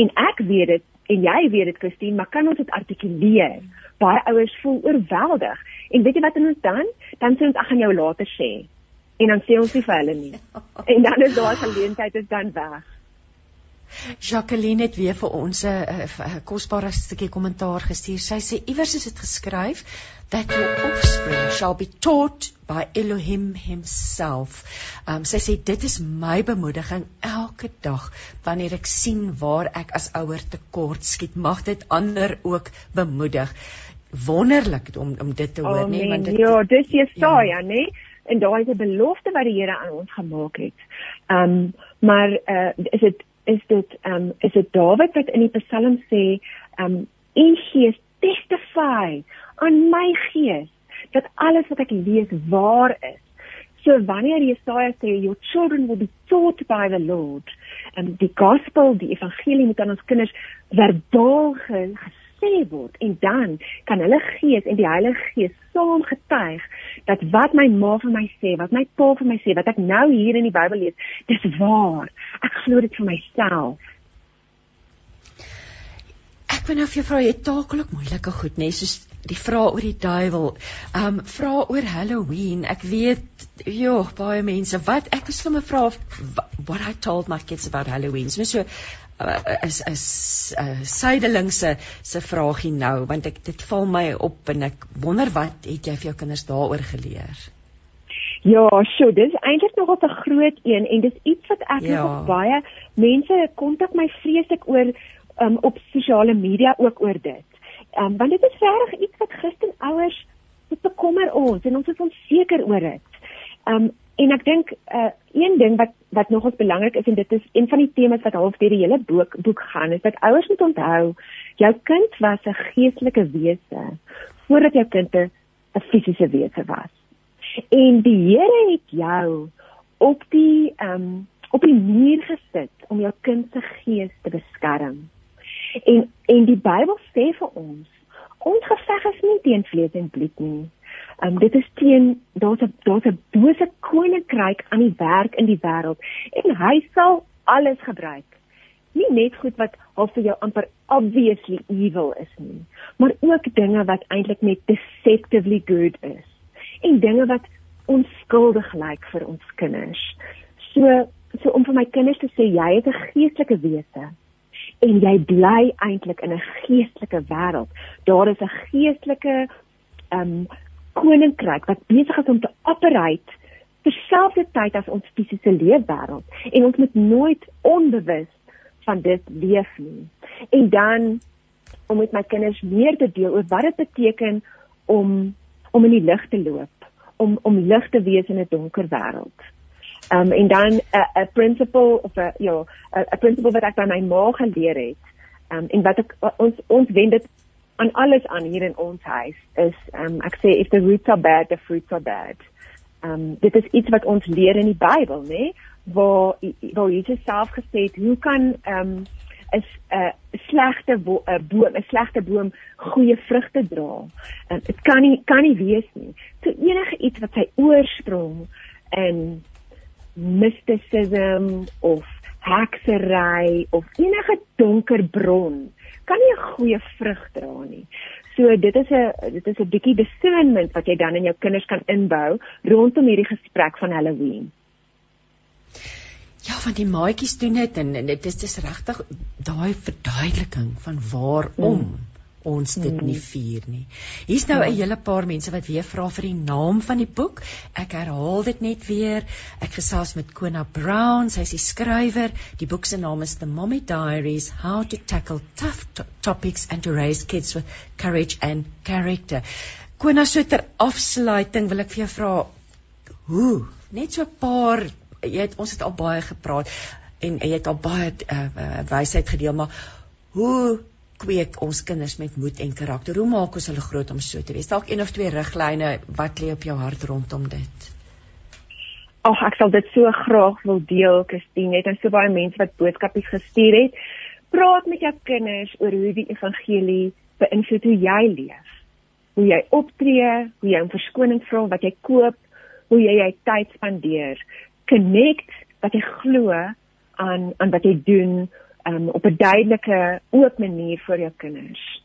en ek weet dit en jy weet dit Christine, maar kan ons dit artikuleer? Baie ouers voel oorweldig. En weet jy wat ons dan? Dan sê ons ek gaan jou later sê. En dan sê ons nie vir hulle nie. En dan is daai geleentheid is dan weg. Jacqueline het weer vir ons 'n kosbare stukkie kommentaar gestuur. Sy sê iewers is dit geskryf that your offspring shall be taught by Elohim himself. Um sy sê dit is my bemoediging elke dag wanneer ek sien waar ek as ouer tekort skiet. Mag dit ander ook bemoedig. Wonderlik om om dit te hoor, nee, want dit Ja, dis Jesaja, ja. nê? En daai is 'n belofte wat die Here aan ons gemaak het. Um maar uh is dit is dit ehm um, is dit Dawid wat in die Psalm sê ehm um, u gees testify aan my gees dat alles wat ek lees waar is. So wanneer Jesaja sê your children will be taught by the Lord en um, die gospel, die evangelie moet aan ons kinders verbaal gesê word en dan kan hulle gees en die Heilige Gees saam getuig dat wat my ma vir my sê, wat my pa vir my sê, wat ek nou hier in die Bybel lees, dis waar. Ek glo dit vir myself. Ek weet nou of jy vra jy taaklik moeilike goed nê, nee, soos die vrae oor die duiwel. Um vra oor Halloween. Ek weet ja, baie mense wat ek het sommer vra what I told my kids about Halloween. So, so uh, is is uh, suidelingse se vragie nou want ek dit val my op en ek wonder wat het jy vir jou kinders daaroor geleer? Ja, so dis eintlik nog op 'n groot een en dis iets wat ek ja. nog baie mense kontak my vreeslik oor um, op sosiale media ook oor dit. Ehm um, want dit is regtig iets wat Christen ouers bekommer ons en ons is onseker oor dit. Ehm um, en ek dink uh, een ding wat wat nogals belangrik is en dit is een van die temas wat half deur die hele boek boek gaan is dat ouers moet onthou jou kind was 'n geestelike wese voordat jou kind 'n fisiese wese was. En die Here het jou op die ehm um, op die muur gesit om jou kind se gees te beskerm. En en die Bybel sê vir ons, ons geveg is nie teen vlees en bloed nie. Um, dit is teen daar's 'n daar's 'n bose koninkryk aan die werk in die wêreld en hy sal alles gebruik. Nie net goed wat al vir jou amper obviously evil is nie, maar ook dinge wat eintlik net deceptively good is. En dinge wat onskuldig lyk vir ons kinders. So so om vir my kinders te sê jy is 'n geestelike wese en jy bly eintlik in 'n geestelike wêreld. Daar is 'n geestelike ehm um, koninkryk wat besig is om te operate terselfdertyd as ons fisiese leefwêreld en ons moet nooit onbewus van dit leef nie. En dan om met my kinders meer te deel oor wat dit beteken om om in die lig te loop, om om lig te wees in 'n donker wêreld. Um en dan 'n uh, 'n principle of 'n ja, 'n principle wat ek by my ma geleer het. Um en wat ek ons ons wend dit aan alles aan hier in ons huis is um ek sê if the roots are bad the fruits are bad. Um dit is iets wat ons leer in die Bybel, né? Waar waar Jesus self gesê het, hoe kan um is 'n uh, slegte bo uh, boom, 'n slegte boom goeie vrugte dra. Dit kan nie kan nie wees nie. So enige iets wat sy oorsprong in mysticism of heksery of enige donker bron kan nie 'n goeie vrug dra nie. So dit is 'n dit is 'n bietjie discernment wat jy dan in jou kinders kan inbou rondom hierdie gesprek van Halloween. Ja, van die maatjies doen dit en, en dit is dis regtig daai verduideliking van waarom mm ons dit nie hmm. vier nie. Hier's nou 'n ja. hele paar mense wat weer vra vir die naam van die boek. Ek herhaal dit net weer. Ek gesels met Kona Brown, sy is die skrywer. Die boek se naam is The Mommy Diaries: How to Tackle Tough Topics and to Raise Kids with Courage and Character. Kona, so ter afsluiting wil ek vir jou vra hoe net so 'n paar jy het ons het al baie gepraat en jy het al baie uh, uh, wysheid gedeel, maar hoe kweek ons kinders met moed en karakter? Hoe maak ons hulle groot om so te wees? Dalk een of twee riglyne wat lê op jou hart rondom dit? Ag, ek sal dit so graag wil deel, Christine. Net en so baie mense wat boodskapies gestuur het. Praat met jou kinders oor hoe die evangelie beïnvloed hoe jy leef. Hoe jy optree, hoe jy om verskoning vra wat jy koop, hoe jy jou tyd spandeer. Connect wat jy glo aan aan wat jy doen um, op 'n duidelike oop manier vir jou kinders.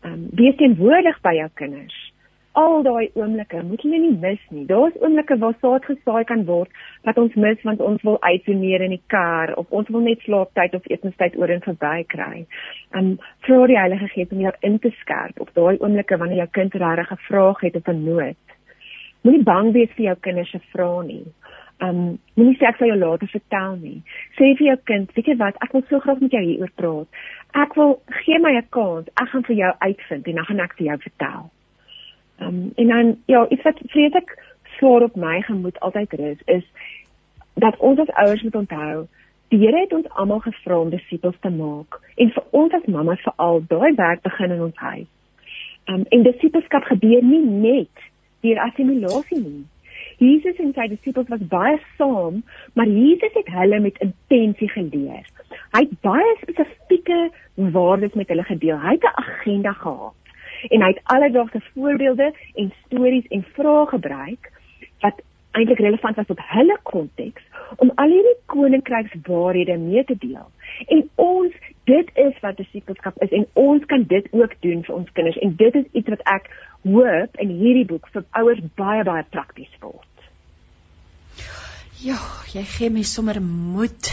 Ehm um, wees teenwoordig by jou kinders. Al daai oomblikke moet jy nie mis nie. Daar's oomblikke waar saad gesaai kan word wat ons mis want ons wil uitdoeneer in die kar of ons wil net slaaptyd of etenstyd oor en verby kry. Ehm um, vra die Heilige Gees om jou in te skerp op daai oomblikke wanneer jou kind regtig 'n vraag het of 'n nood. Moenie bang wees vir jou kinders se vrae nie. Um moenie sê ek sal jou later vertel nie. Sê vir jou kind, weet jy wat, ek wil so graag met jou hieroor praat. Ek wil gee my 'n kans. Ek gaan vir jou uitvind en dan gaan ek vir jou vertel. Um en dan ja, iets wat vreeslik swaar op my gemoed altyd rus is dat ons as ouers moet onthou Die Here het ons almal gevra om disippels te maak en vir ons as mamas veral daai werk begin in ons huis. Um en disippelskap gebeur nie net deur assimilasie nie. Jesus en sy disippels was baie saam, maar Jesus het hulle met intensie geleer. Hy het baie spesifieke waardes met hulle gedeel. Hy het 'n agenda gehad. En hy het alledaagse voorbeelde en stories en vrae gebruik wat eintlik relevant was tot hulle konteks om al hierdie koninkrykswaarhede mee te deel. En ons, dit is wat disippelskap is en ons kan dit ook doen vir ons kinders en dit is iets wat ek hoop in hierdie boek vir ouers baie baie prakties word. Ja, jy gee my sommer moed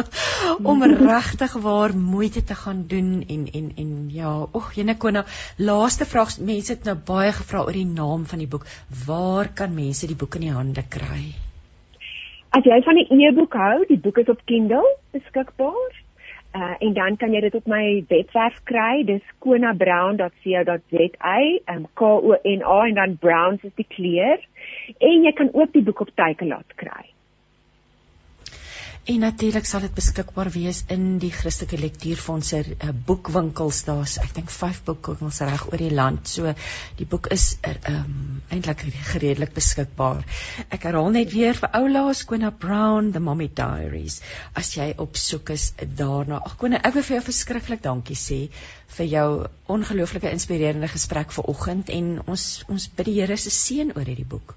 om regtig waar moeite te gaan doen en en en ja, oek, Jenekona, laaste vraag, mense het nou baie gevra oor die naam van die boek. Waar kan mense die boek in die hande kry? As jy van die e-boek hou, die boek is op Kindle beskikbaar. Uh, en dan kan jy dit op my webwerf kry. Dis konabrown.co.za, um, K O N A en dan Browns is die kleur. En jy kan ook die boek op Takealot kry. En natuurlik sal dit beskikbaar wees in die Christelike Lektuurfondse uh, boekwinkels. Daar's ek dink 5 boekwinkels reg oor die land. So die boek is er, um, eintlik redelik beskikbaar. Ek herhaal net weer vir Oulaas Kona Brown The Mommy Diaries. As jy op soek is daarna. Ag Kona, ek wil vir jou verskriklik dankie sê vir jou ongelooflike inspirerende gesprek vanoggend en ons ons bid die Here se seën oor hierdie boek.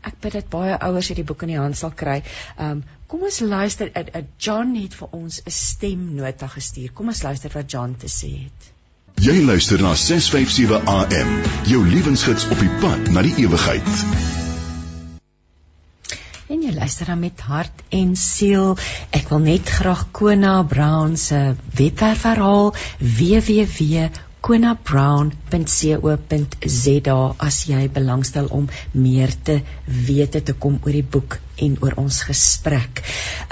Ek bid dat baie ouers hierdie boek in die hand sal kry. Um kom ons luister. A, a John het vir ons 'n stemnota gestuur. Kom ons luister wat John te sê het. Jy luister na 657 AM, jou lewensgids op die pad na die ewigheid. En jy luister dan met hart en siel. Ek wil net graag Kona Brown se webwerf herhaal www konabrown.co.za as jy belangstel om meer te weet te kom oor die boek en oor ons gesprek.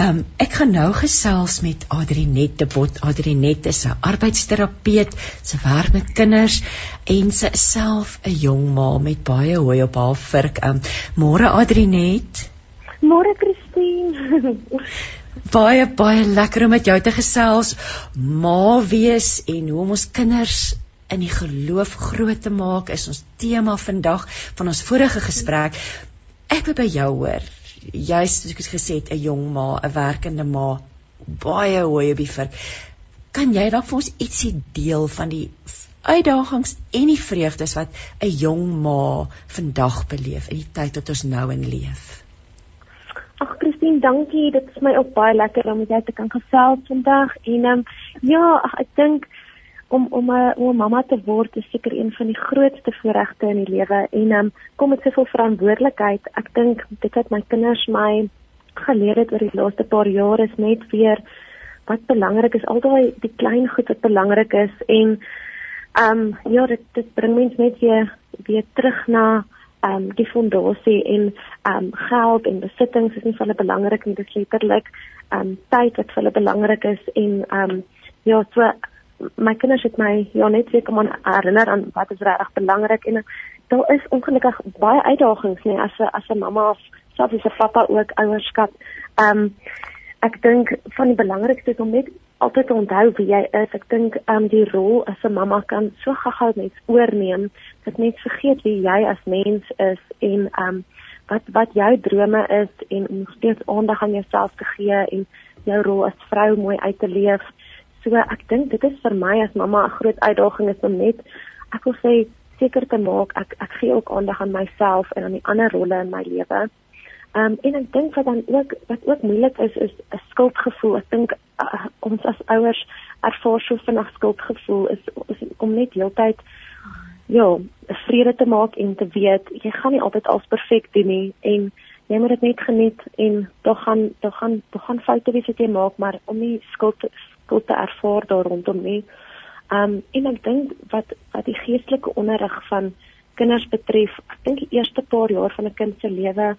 Um ek gaan nou gesels met Adrinet de Bot. Adrinet is 'n arbeidsterapeut, sy werk met kinders en sy is self 'n jong ma met baie hooi op haar vurk. Um môre Adrinet. Môre Christine. baie baie lekker om met jou te gesels. Ma wees en hoe om ons kinders in die geloof groot te maak is ons tema vandag van ons vorige gesprek. Ek wil by jou hoor. Jy's soos ek gesê het 'n jong ma, 'n werkende ma, baie hoë biefer. Kan jy dalk vir ons ietsie deel van die uitdagings en die vreugdes wat 'n jong ma vandag beleef in die tyd wat ons nou in leef? Ag Christine, dankie. Dit is my ook baie lekker om met jou te kan gesels vandag. En ehm um, ja, ag ek dink om om 'n om mamma te word is seker een van die grootste voorregte in die lewe en um, kom met soveel verantwoordelikheid. Ek dink dit het my kinders my geleer het oor die laaste paar jaar is net weer wat belangrik is, al daai die klein goed wat belangrik is en ehm um, ja, dit dit bring mens net weer weer terug na ehm um, die fondasie en ehm um, geld en besittings is nie vir hulle belangrik nie, dit is letterlik ehm um, tyd wat vir hulle belangrik is en ehm um, ja, so my kinders het my ja net weer kom aan herinner aan wat is regtig belangrik en daar is ongelukkig baie uitdagings nie as 'n as 'n mamma of selfs as 'n pappa ook ouerskap. Ehm um, ek dink van die belangrikste is om net altyd te onthou wie jy is. Ek dink ehm um, die rol as 'n mamma kan so gou-gou net oorneem dat net vergeet wie jy as mens is en ehm um, wat wat jou drome is en om steeds aandag aan jouself te gee en jou rol as vrou mooi uit te leef. So ek dink dit is vir my as mamma 'n groot uitdaging is om net ek wil sê seker te maak ek ek gee ook aandag aan myself en aan die ander rolle in my lewe. Ehm um, en ek dink wat dan ook wat ook moeilik is is 'n skuldgevoel. Ek dink uh, ons as ouers ervaar so vinnig skuldgevoel is, is om net heeltyd ja, vrede te maak en te weet jy gaan nie altyd als perfek doen nie en jy moet dit net geniet en tog gaan tog gaan tog gaan foute wees wat jy maak maar om nie skuld skuld te ervaar daar rondom nie. Um en ek dink wat wat die geestelike onderrig van kinders betref, ek dink die eerste paar jaar van 'n kind se lewe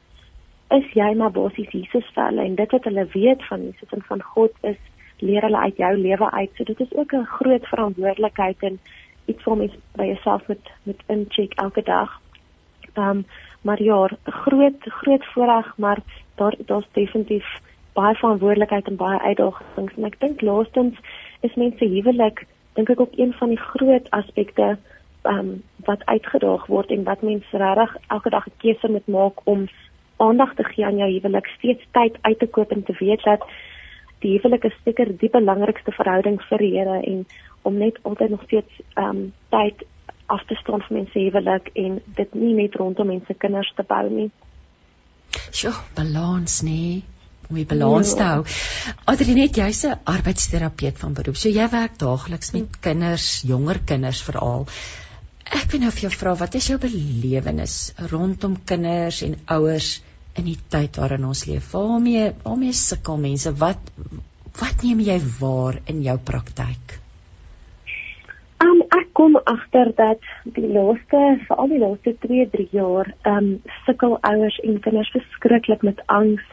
is jy maar basies Jesus vir hulle en dit wat hulle weet van Jesus en van God is leer hulle uit jou lewe uit. So dit is ook 'n groot verantwoordelikheid en iets vir mens by jouself met met incheck elke dag. Um maar ja, groot groot voorreg, maar daar daar's definitief baie verantwoordelikheid en baie uitdagings en ek dink laastens is mense huwelik dink ek ook een van die groot aspekte um, wat uitgedaag word en wat mense regtig elke dag 'n keuse moet maak om aandag te gee aan jou huwelik steeds tyd uit te koop en te weet dat die huwelik is seker die belangrikste verhouding vir die Here en om net altyd nog steeds um, tyd af te staan vir mense huwelik en dit nie net rondom mense kinders te bou nie. Sjoe, balans nee om die balans te ja. hou. Adrinet, jy's 'n arbeidsterapeut van beroep. So jy werk daagliks met kinders, jonger kinders veral. Ek wil nou vir jou vra, wat is jou belewenis rondom kinders en ouers in die tyd waarin ons leef? Waarmee waarmee sukkel mense? Wat wat neem jy waar in jou praktyk? Um, ek kom agter dat die laaste veral die laaste 2, 3 jaar, ehm um, sukkel ouers en kinders verskriklik met angs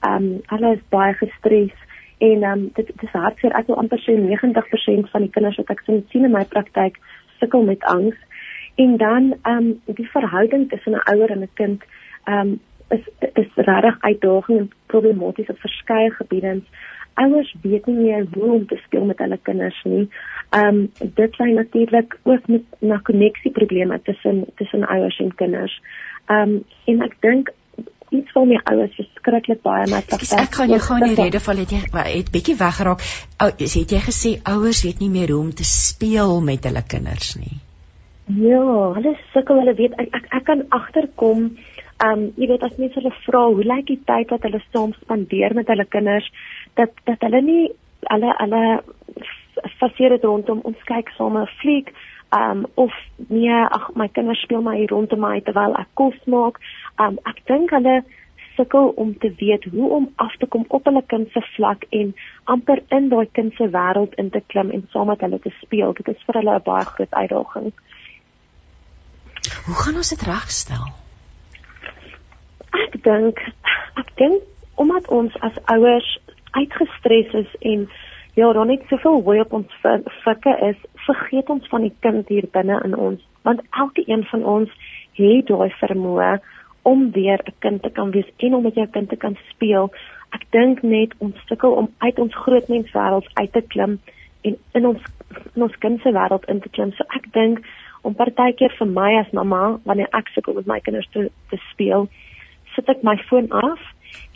ehm um, hulle is baie gestres en ehm um, dit, dit is hartseer ek wil amper sê 90% van die kinders wat ek sien in my praktyk sukkel met angs en dan ehm um, die verhouding tussen 'n ouer en 'n kind ehm um, is is regtig uitdagend en problematies op verskeie gebiede. Ouers weet nie meer hoe om te speel met hulle kinders nie. Ehm um, dit lei natuurlik ook met na koneksieprobleme tussen tussen ouers en kinders. Ehm um, en ek dink iets vir my ouers verskriklik baie my praktyk. Ek kan jou gou in die rede val het jy het bietjie weggeraak. Ou het jy gesê ouers weet nie meer hoe om te speel met hulle kinders nie. Ja, hulle sukkel, hulle weet ek ek, ek kan agterkom. Ehm um, jy weet as mense hulle vra hoe lyk die tyd wat hulle saam spandeer met hulle kinders? Dat dat hulle nie hulle faseer dit rondom ons kyk saam 'n fliek um of nee ag my kinders speel maar hier rondom my terwyl ek kos maak. Um ek dink hulle sukkel om te weet hoe om af te kom op hulle kind se vlak en amper in daai kind se wêreld in te klim en saam met hulle te speel. Dit is vir hulle 'n baie groot uitdaging. Hoe gaan ons dit regstel ek dink ek dink omdat ons as ouers uitgestres is en ja, daar net soveel hooi op ons vikke is, vergeet ons van die kind hier binne in ons, want elke een van ons het daai vermoë om weer 'n kind te kan wees en om met jou kind te kan speel. Ek dink net ons sukkel om uit ons grootmenswêreld uit te klim en in ons in ons kind se wêreld in te klim. So ek dink om partykeer vir my as mamma wanneer ek sukkel met my kinders te te speel, sit ek my foon af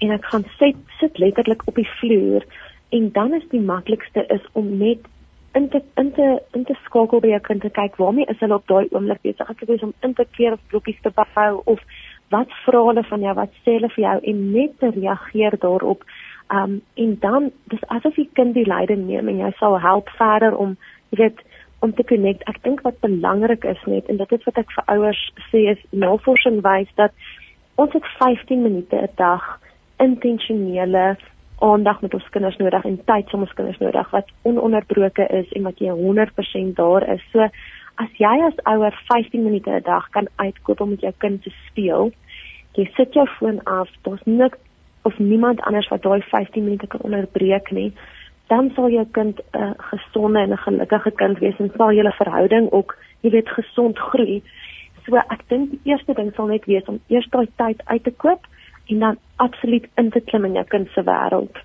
en ek gaan sit sit letterlik op die vloer en dan is die maklikste is om net in te in te in te skakel by jou kind te kyk waarmee is hulle op daai oomblik besig. Ek sê om in te keer of blokkies te bou of wat vra hulle van jou wat sê hulle vir jou en net te reageer daarop. Um en dan dis asof die kind die leiding neem en jy sal help verder om jy weet om te connect. Ek dink wat belangrik is net en dit is wat ek vir ouers sê is navorsing wys dat ons het 15 minute 'n dag intentionele aandag met ons kinders nodig en tyd vir ons kinders nodig wat ononderbroke is en wat jy 100% daar is. So as jy as ouer 15 minute 'n dag kan uitkoop om met jou kind te speel, jy sit jou foon af, daar's niks of niemand anders wat daai 15 minute kan onderbreek nie, dan sal jou kind 'n uh, gesonde en 'n gelukkige kind wees en sal julle verhouding ook, jy weet, gesond groei. So ek dink die eerste ding sal net wees om eers daai tyd uit te koop en dan absoluut in te klim in jou kind se wêreld.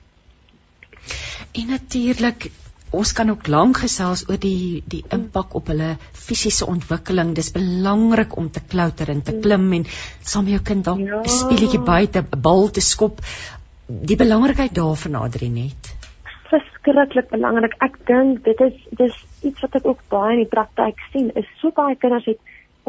En natuurlik Ons kan ook lank gesels oor die die impak op hulle fisiese ontwikkeling. Dis belangrik om te klouter en te klim en saam met jou kind dalk 'n ja. speletjie buite, 'n bal te skop. Die belangrikheid daarvan nader net. Verskriklik belangrik. Ek dink dit is dis iets wat ek ook baie in die praktyk sien. Is so baie kinders het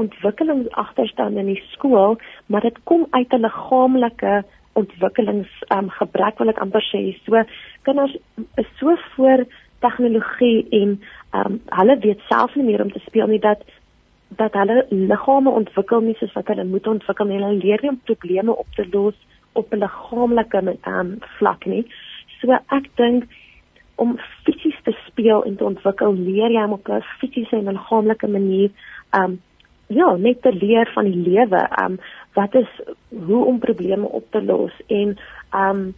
ontwikkelingsagterstand in die skool, maar dit kom uit 'n liggaamlike ontwikkelings um, gebrek wil ek amper sê. So kinders is so voor tegnologie en um, hulle weet self nie meer om te speel nie dat dat hulle liggame ontwikkel nie soos wat hulle moet ontwikkel nie. Hulle leer nie om probleme op te los op 'n liggaamlike um, vlak nie. So ek dink om fisies te speel en te ontwikkel, leer jy om op 'n fisiese en liggaamlike manier um ja, net te leer van die lewe. Um wat is hoe om probleme op te los en um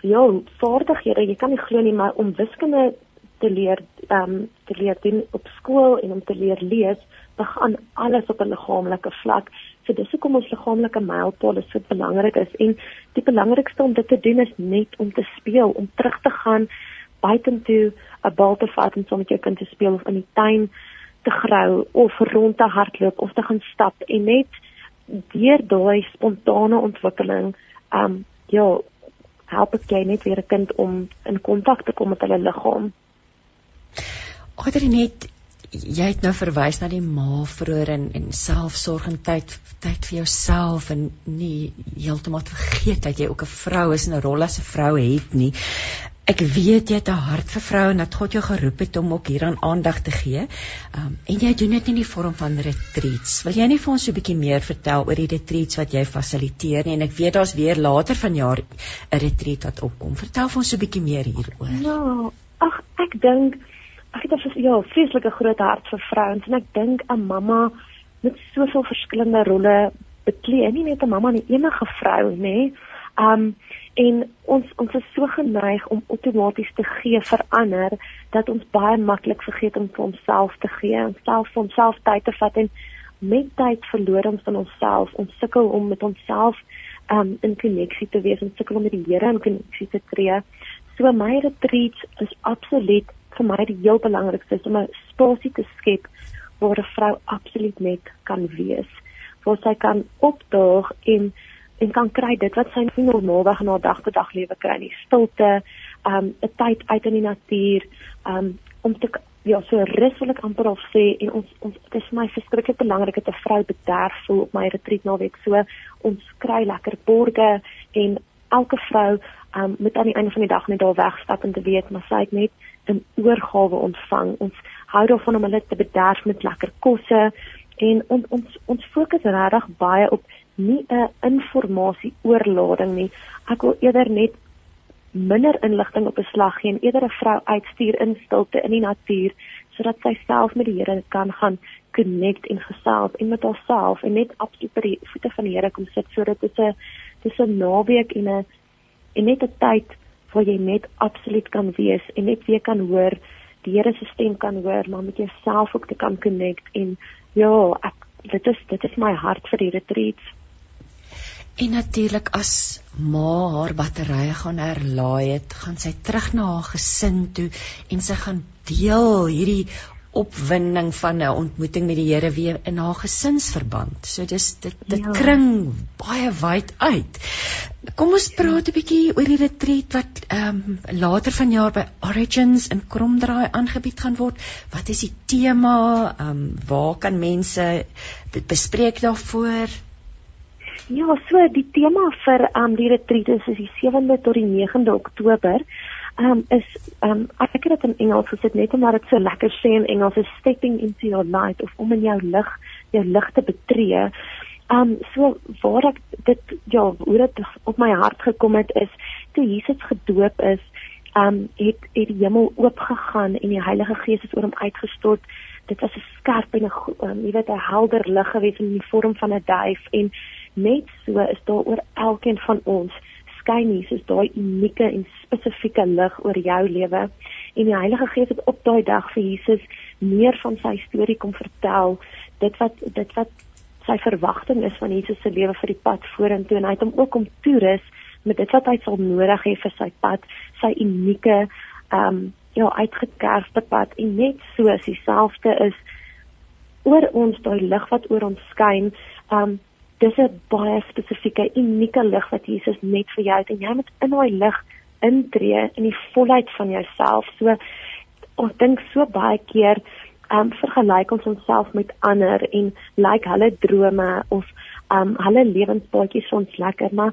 ja, vaardighede, jy kan nie glo nie, maar om wiskunde te leer um te leer doen op skool en om te leer lees, begin alles op 'n liggaamlike vlak. So dis hoekom ons liggaamlike mylpaale so belangrik is en die belangrikste om dit te doen is net om te speel, om terug te gaan buitentoe, 'n bal te vat en saam met jou kind te speel of in die tuin te grou of rond te hardloop of te gaan stap en net deur daai spontane ontwikkeling um ja help ek jy net weer 'n kind om in kontak te kom met hulle liggaam. Agter net jy het nou verwys na die ma vroeër en en selfsorg en tyd tyd vir jouself en nie heeltemal vergeet dat jy ook 'n vrou is en 'n rol as 'n vrou het nie. Ek weet jy het 'n hart vir vroue en dat God jou geroep het om ook hieraan aandag te gee. Um, en jy doen dit in die vorm van retreats. Wil jy nie vir ons so 'n bietjie meer vertel oor die retreats wat jy fasiliteer nie? En ek weet daar's weer later vanjaar 'n retreat wat opkom. Vertel vir ons so 'n bietjie meer hieroor. Ja, ag ek dink ek het 'n ja, vreeslike groot hart vir vrouens en ek dink 'n mamma met soveel verskillende rolle beklee, nie net 'n mamma nie, enige vrou, nê? Nee. Um en ons ons is so geneig om outomaties te gee vir ander dat ons baie maklik vergeet om vir onsself te gee en self vir onsself tyd te vat en met tyd verloor ons van onsself ons sukkel om met onsself um in koneksie te wees en sukkel om met die Here in koneksie te tree. So my retreats is absoluut vir my die heel belangrikste om 'n spasie te skep waar 'n vrou absoluut net kan wees, waar sy kan opdaag en en kan kry dit wat sy nie normaalweg in haar dag tot dag lewe kry nie, stilte, um 'n tyd uit in die natuur, um om te ja, so rus wil ek amper al sê en ons ons dit is my verskriklik belangrik dat 'n vrou bederf voel op my retreat naweek. So ons kry lekker borge en elke vrou um, moet aan die einde van die dag net daar wegstap en te weet maar sy het net 'n oorgawe ontvang. Ons hou daarvan om hulle te bederf met lekker kosse en on, ons ons fokus regtig baie op nie 'n informasie oorlading nie. Ek wil eerder net minder inligting op 'n slag gee en eerder 'n vrou uitstuur in stilte in die natuur sodat sy self met die Here kan gaan connect en gesels en met haarself en net absoluut by die voete van die Here kom sit sodat dit 'n dis 'n naweek en 'n en net 'n tyd waar jy net absoluut kan wees en net weer kan hoor die Here se stem kan hoor maar met jouself ook te kan connect en ja ek dit is dit is my hart vir die retreats En natuurlik as ma haar batterye gaan herlaai het, gaan sy terug na haar gesin toe en sy gaan deel hierdie opwinding van 'n ontmoeting met die Here weer in haar gesinsverband. So dis dit dit ja. kring baie wyd uit. Kom ons praat 'n bietjie oor die retreat wat ehm um, later vanjaar by Origins in Kromdraai aangebied gaan word. Wat is die tema? Ehm um, waar kan mense dit bespreek daarvoor? Ja, so die tema vir um die retreat is die 7de tot die 9de Oktober. Um is um ek het dit in Engels gesit net omdat dit so lekker sê in Engels is stepping into your light of om in jou lig, jou lig te betree. Um so waar ek dit ja, hoe dit op my hart gekom het is toe Jesus gedoop is, um het het die hemel oop gegaan en die Heilige Gees het oor hom uitgestort. Dit was 'n skerp en 'n um, jy weet 'n helder lig gewees in die vorm van 'n duif en Net so is daar oor elkeen van ons skyn Jesus daai unieke en spesifieke lig oor jou lewe. En die Heilige Gees het op daai dag vir Jesus meer van sy storie kom vertel. Dit wat dit wat sy verwagting is van Jesus se lewe vir die pad vorentoe en hy het hom ook om toerus met dit wat hy sal nodig hê vir sy pad, sy unieke ehm um, ja uitgekerfde pad en net so is dieselfde is oor ons daai lig wat oor ons skyn. Ehm um, dis 'n baie spesifieke unieke lig wat Jesus net vir jou het en jy moet in daai lig intree in die volheid van jouself. So ons dink so baie keer ehm um, vergelyk ons onsself met ander en lyk like hulle drome of ehm um, hulle lewenspaadjies ons lekker, maar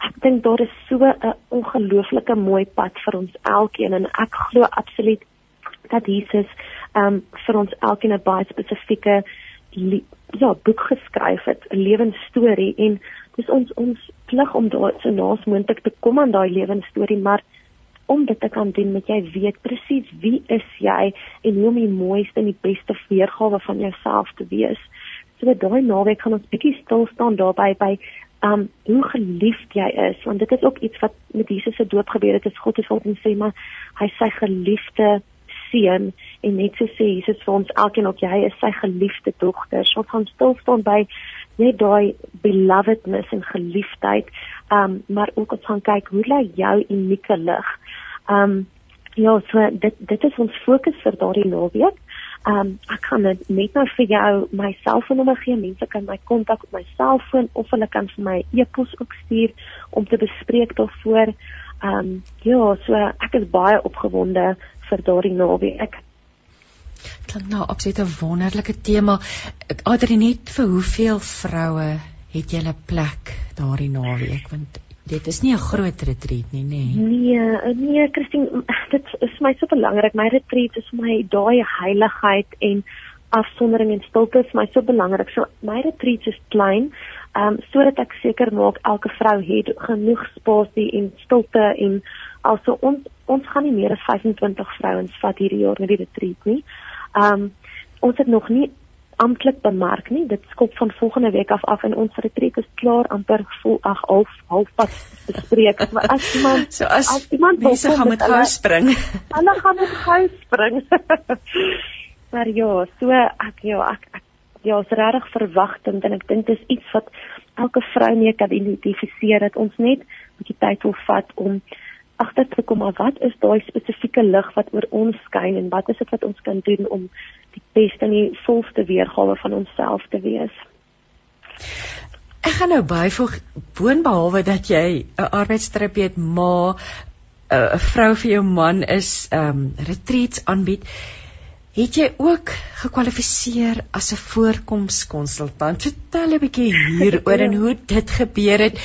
ek dink daar is so 'n ongelooflike mooi pad vir ons elkeen en ek glo absoluut dat Jesus ehm um, vir ons elkeen 'n baie spesifieke ja, boek geskryf het, 'n lewensstorie en dis ons ons plig om daar so naas moontlik te kom aan daai lewensstorie, maar om dit te kan doen, moet jy weet presies wie is jy en hoe om die mooiste en die beste weergawe van jouself te wees. So daai naweek gaan ons bietjie stil staan daarby by um hoe geliefd jy is, want dit is ook iets wat met Jesus se doop gebeur het, is God het vir ons sê maar hy sy geliefde seun en net so sê Jesus vir ons elkeen ook jy is sy geliefde dogter. So gaan stil staan by net daai belovedness en geliefdheid. Um maar ook ons gaan kyk hoe lê jou unieke lig. Um ja, so dit dit is ons fokus vir daardie naweek. Um ek kan net nou vir jou my selfoonnommer gee. Mense kan my kontak op my selfoon of hulle kan vir my e-pos ook stuur om te bespreek daarvoor. Um ja, so ek is baie opgewonde vir daardie naweek. Klink nou absoluut 'n wonderlike tema. Adri net vir hoeveel vroue het jy 'n plek daardie naweek want dit is nie 'n groot retreat nie, nê? Nee, nee, nee Christine, dit is vir my so belangrik. My retreat is vir my daai heiligheid en afsondering en stilte is my so belangrik. So my retreat is klein, ehm um, sodat ek seker maak elke vrou het genoeg spasie en stilte en also ons ons gaan nie meer as 25 vrouens vat hierdie jaar met die retreat nie. Um, ons het nog nie amptelik bemark nie. Dit skop van volgende week af af en ons retreat is klaar amper vol ag half halfpad bespreek. Maar as iemand so as, as iemand wil gaan met gou spring. Hulle gaan met gou spring. maar ja, so ek ja, ek, ek ja, is regtig verwagtend en ek dink dis iets wat elke vrou mee kan identifiseer dat ons net 'n bietjie tyd wil vat om agter te kom maar wat is daai spesifieke lig wat oor ons skyn en wat is dit wat ons kan doen om die beste en die volste weergawe van onsself te wees. Ek gaan nou byvoeg boonbehalwe dat jy 'n arbeidstrip het, maar 'n vrou vir jou man is ehm um, retreats aanbied. Het jy ook gekwalifiseer as 'n voorkomskonsultant? Vertel 'n bietjie hieroor en hoe dit gebeur het.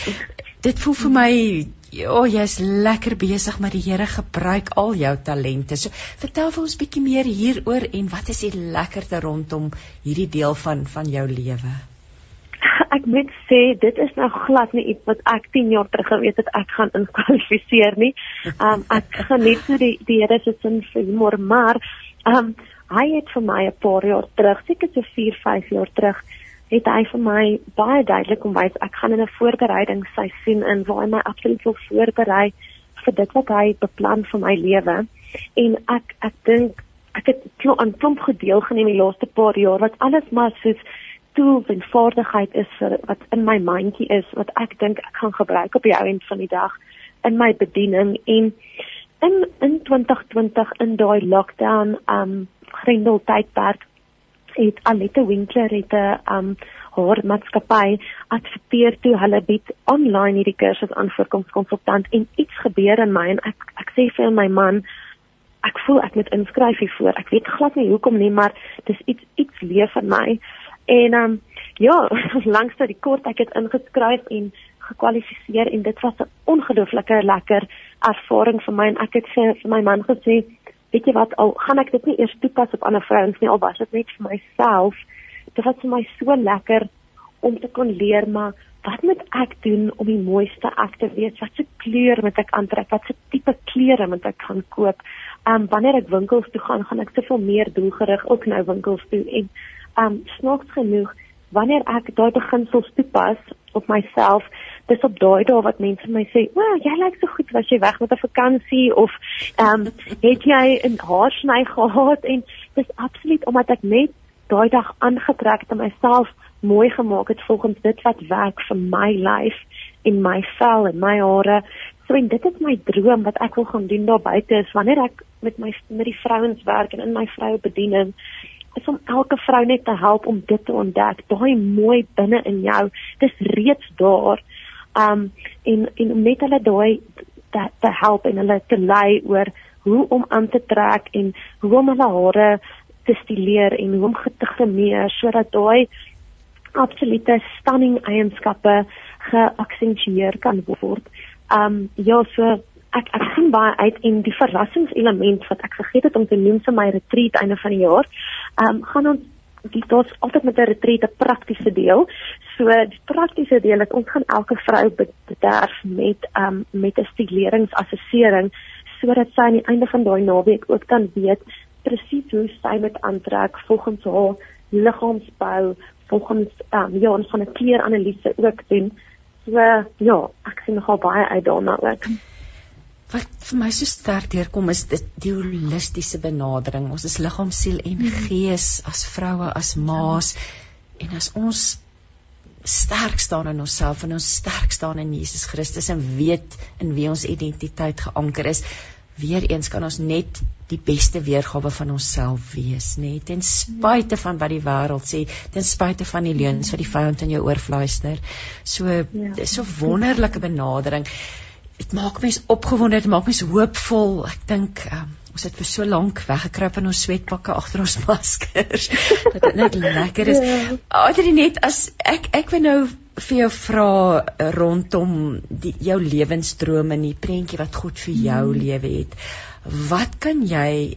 Dit voel vir my ja, oh, jy's lekker besig met die Here gebruik al jou talente. So vertel vir ons bietjie meer hieroor en wat is die lekkerte rondom hierdie deel van van jou lewe? Ek moet sê dit is nou glad nie iets wat ek 10 jaar terug geweet het ek gaan inkwalifiseer nie. Um ek geniet nou die die Here se sin vir humor, maar um hy het vir my 'n paar jaar terug, seker so 4, 5 jaar terug, het hy vir my baie duidelik kom wys ek gaan in 'n voorbereidingsseisoen in waar hy my absoluut wil voorberei vir dit wat hy beplan vir my lewe. En ek ek dink ek het aan klomp gedeel geneem die laaste paar jaar wat alles maar soos tools en vaardigheid is wat in my mandjie is wat ek dink ek gaan gebruik op die ou end van die dag in my bediening en in in 2020 in daai lockdown um Grendel tydperk het Alette Winkler het 'n um haar maatskappy adverteer toe hulle bied online hierdie kursus aan vir konsultant en iets gebeur in my en ek ek sê vir my man ek voel ek moet inskryf hiervoor. Ek weet glad nie hoekom nie, maar dis iets iets leef in my. En um ja, langs tot die kort ek het ingeskryf en gekwalifiseer en dit was 'n ongelooflike lekker ervaring vir my en ek het vir, vir my man gesê weet jy wat al gaan ek dit nie eers toepas op ander vrouens nie al was dit net vir myself dit was vir my so lekker om te kon leer maar wat moet ek doen om die mooiste ek te wees? Wat se kleur moet ek aantrek? Wat se tipe klere moet ek gaan koop? Um wanneer ek winkels toe gaan gaan ek soveel meer doelgerig ook nou winkels toe en um snaaks genoeg wanneer ek daai beginsels toepas op myself dis op daai dae wat mense my sê, "O, jy lyk so goed, was jy weg met 'n vakansie of ehm um, het jy 'n haarsny gehad?" En dis absoluut omdat ek net daai dag aangetrek het en myself mooi gemaak het volgens dit wat werk vir my lyf en my vel en my hare. So en dit is my droom wat ek wil gaan doen daar buite is wanneer ek met my met die vrouens werk en in my vroue bediening is om elke vrou net te help om dit te ontdek, daai mooi binne in jou. Dis reeds daar um en en om net hulle daai te, te help en hulle te lei oor hoe om aan te trek en hoe om hulle hare te stileer en hoe om te grimeer sodat daai absolute stunning eienskappe geaksentueer kan word. Um ja, so ek ek sien baie uit en die verrassingselement wat ek vergeet het om te noem vir my retreat einde van die jaar, um gaan ons dit is altyd met 'n retreat 'n praktiese deel. So die praktiese deel is ons gaan elke vrou bederf met um met 'n stileringsassessering sodat sy aan die einde van daai naweek ook kan weet presies hoe sy met aantrek volgens haar liggaamsbou, volgens um ja, ons van 'n kleeranalise ook doen. So ja, ek sien nogal baie uit daarna ook. Wat vir my so sterk deurkom is dit die holistiese benadering. Ons is liggaam, siel en mhm. gees as vroue, as ma's en as ons sterk staan in onsself en ons sterk staan in Jesus Christus en weet in wie ons identiteit geanker is, weer eens kan ons net die beste weergawe van onsself wees, net ten spyte van wat die wêreld sê, ten spyte van die leuns wat die vyand in jou oor fluister. So ja. dis so wonderlike benadering dit maak mens opgewonde, dit maak mens hoopvol. Ek dink um, ons het vir so lank weggekruip in ons sweetpakke agter ons maskers dat dit net lekker is. Ja. Adri net as ek ek wil nou vir jou vra rondom die jou lewensdrome en die prentjie wat God vir jou hmm. lewe het. Wat kan jy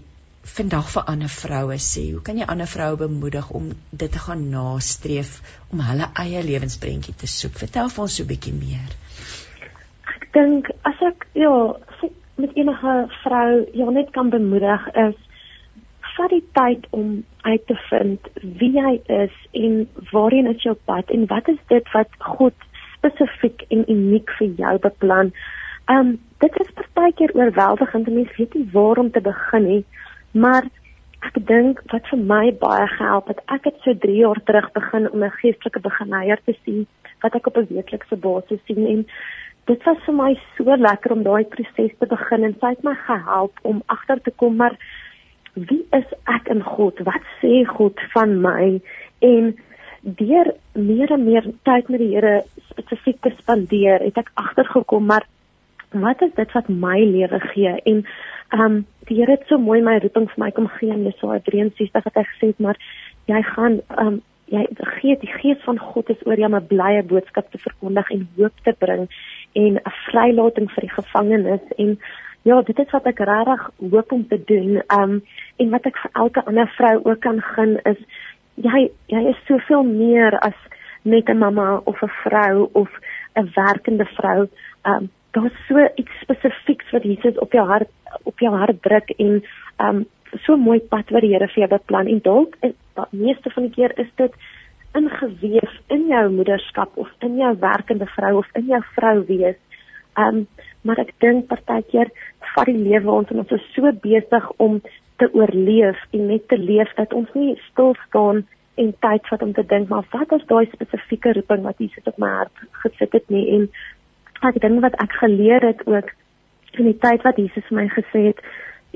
vandag vir ander vroue sê? Hoe kan jy ander vroue bemoedig om dit te gaan nastreef om hulle eie lewensprentjie te soek? Vertel vir ons so 'n bietjie meer dink as ek ja, as ek met enige vrou ja net kan bemoedig is vat die tyd om uit te vind wie jy is en waarheen is jou pad en wat is dit wat God spesifiek en uniek vir jou beplan. Um dit is partykeer oorweldigend en mens weet nie waar om te begin nie, maar ek dink wat vir my baie gehelp het, ek het so 3 jaar terug begin om 'n geestelike beginner te sien wat ek op 'n weeklikse basis sien en dit was vir my so lekker om daai proses te begin en sy het my gehelp om agter te kom maar wie is ek in God? Wat sê God van my? En deur meer en meer tyd met die Here spesifiek te spandeer, het ek agtergekom maar wat is dit wat my lewe gee? En ehm um, die Here het so mooi my roeping vir my kom gee in Jesaja 63 het hy gesê maar jy gaan ehm um, jy gee die gees van God is oor jou om 'n blye boodskap te verkondig en hoop te bring en 'n vrylating vir die gevangenes en ja, dit is wat ek regtig hoop om te doen. Um en wat ek vir elke ander vrou ook kan gun is jy jy is soveel meer as net 'n mamma of 'n vrou of 'n werkende vrou. Um daar's so iets spesifieks wat Jesus op jou hart op jou hart druk en um so mooi pad wat die Here vir jou beplan en dalk die meeste van die keer is dit ingeweef in jou moederskap of in jou werkende vrou of in jou vrou wees. Um maar ek dink partykeer vat die lewe ons en ons is so besig om te oorleef en net te leef dat ons nie stil staan en tyd vat om te dink maar wat is daai spesifieke roeping wat Jesus op my hart gesit het nie en ek dink wat ek geleer het ook in die tyd wat Jesus vir my gesê het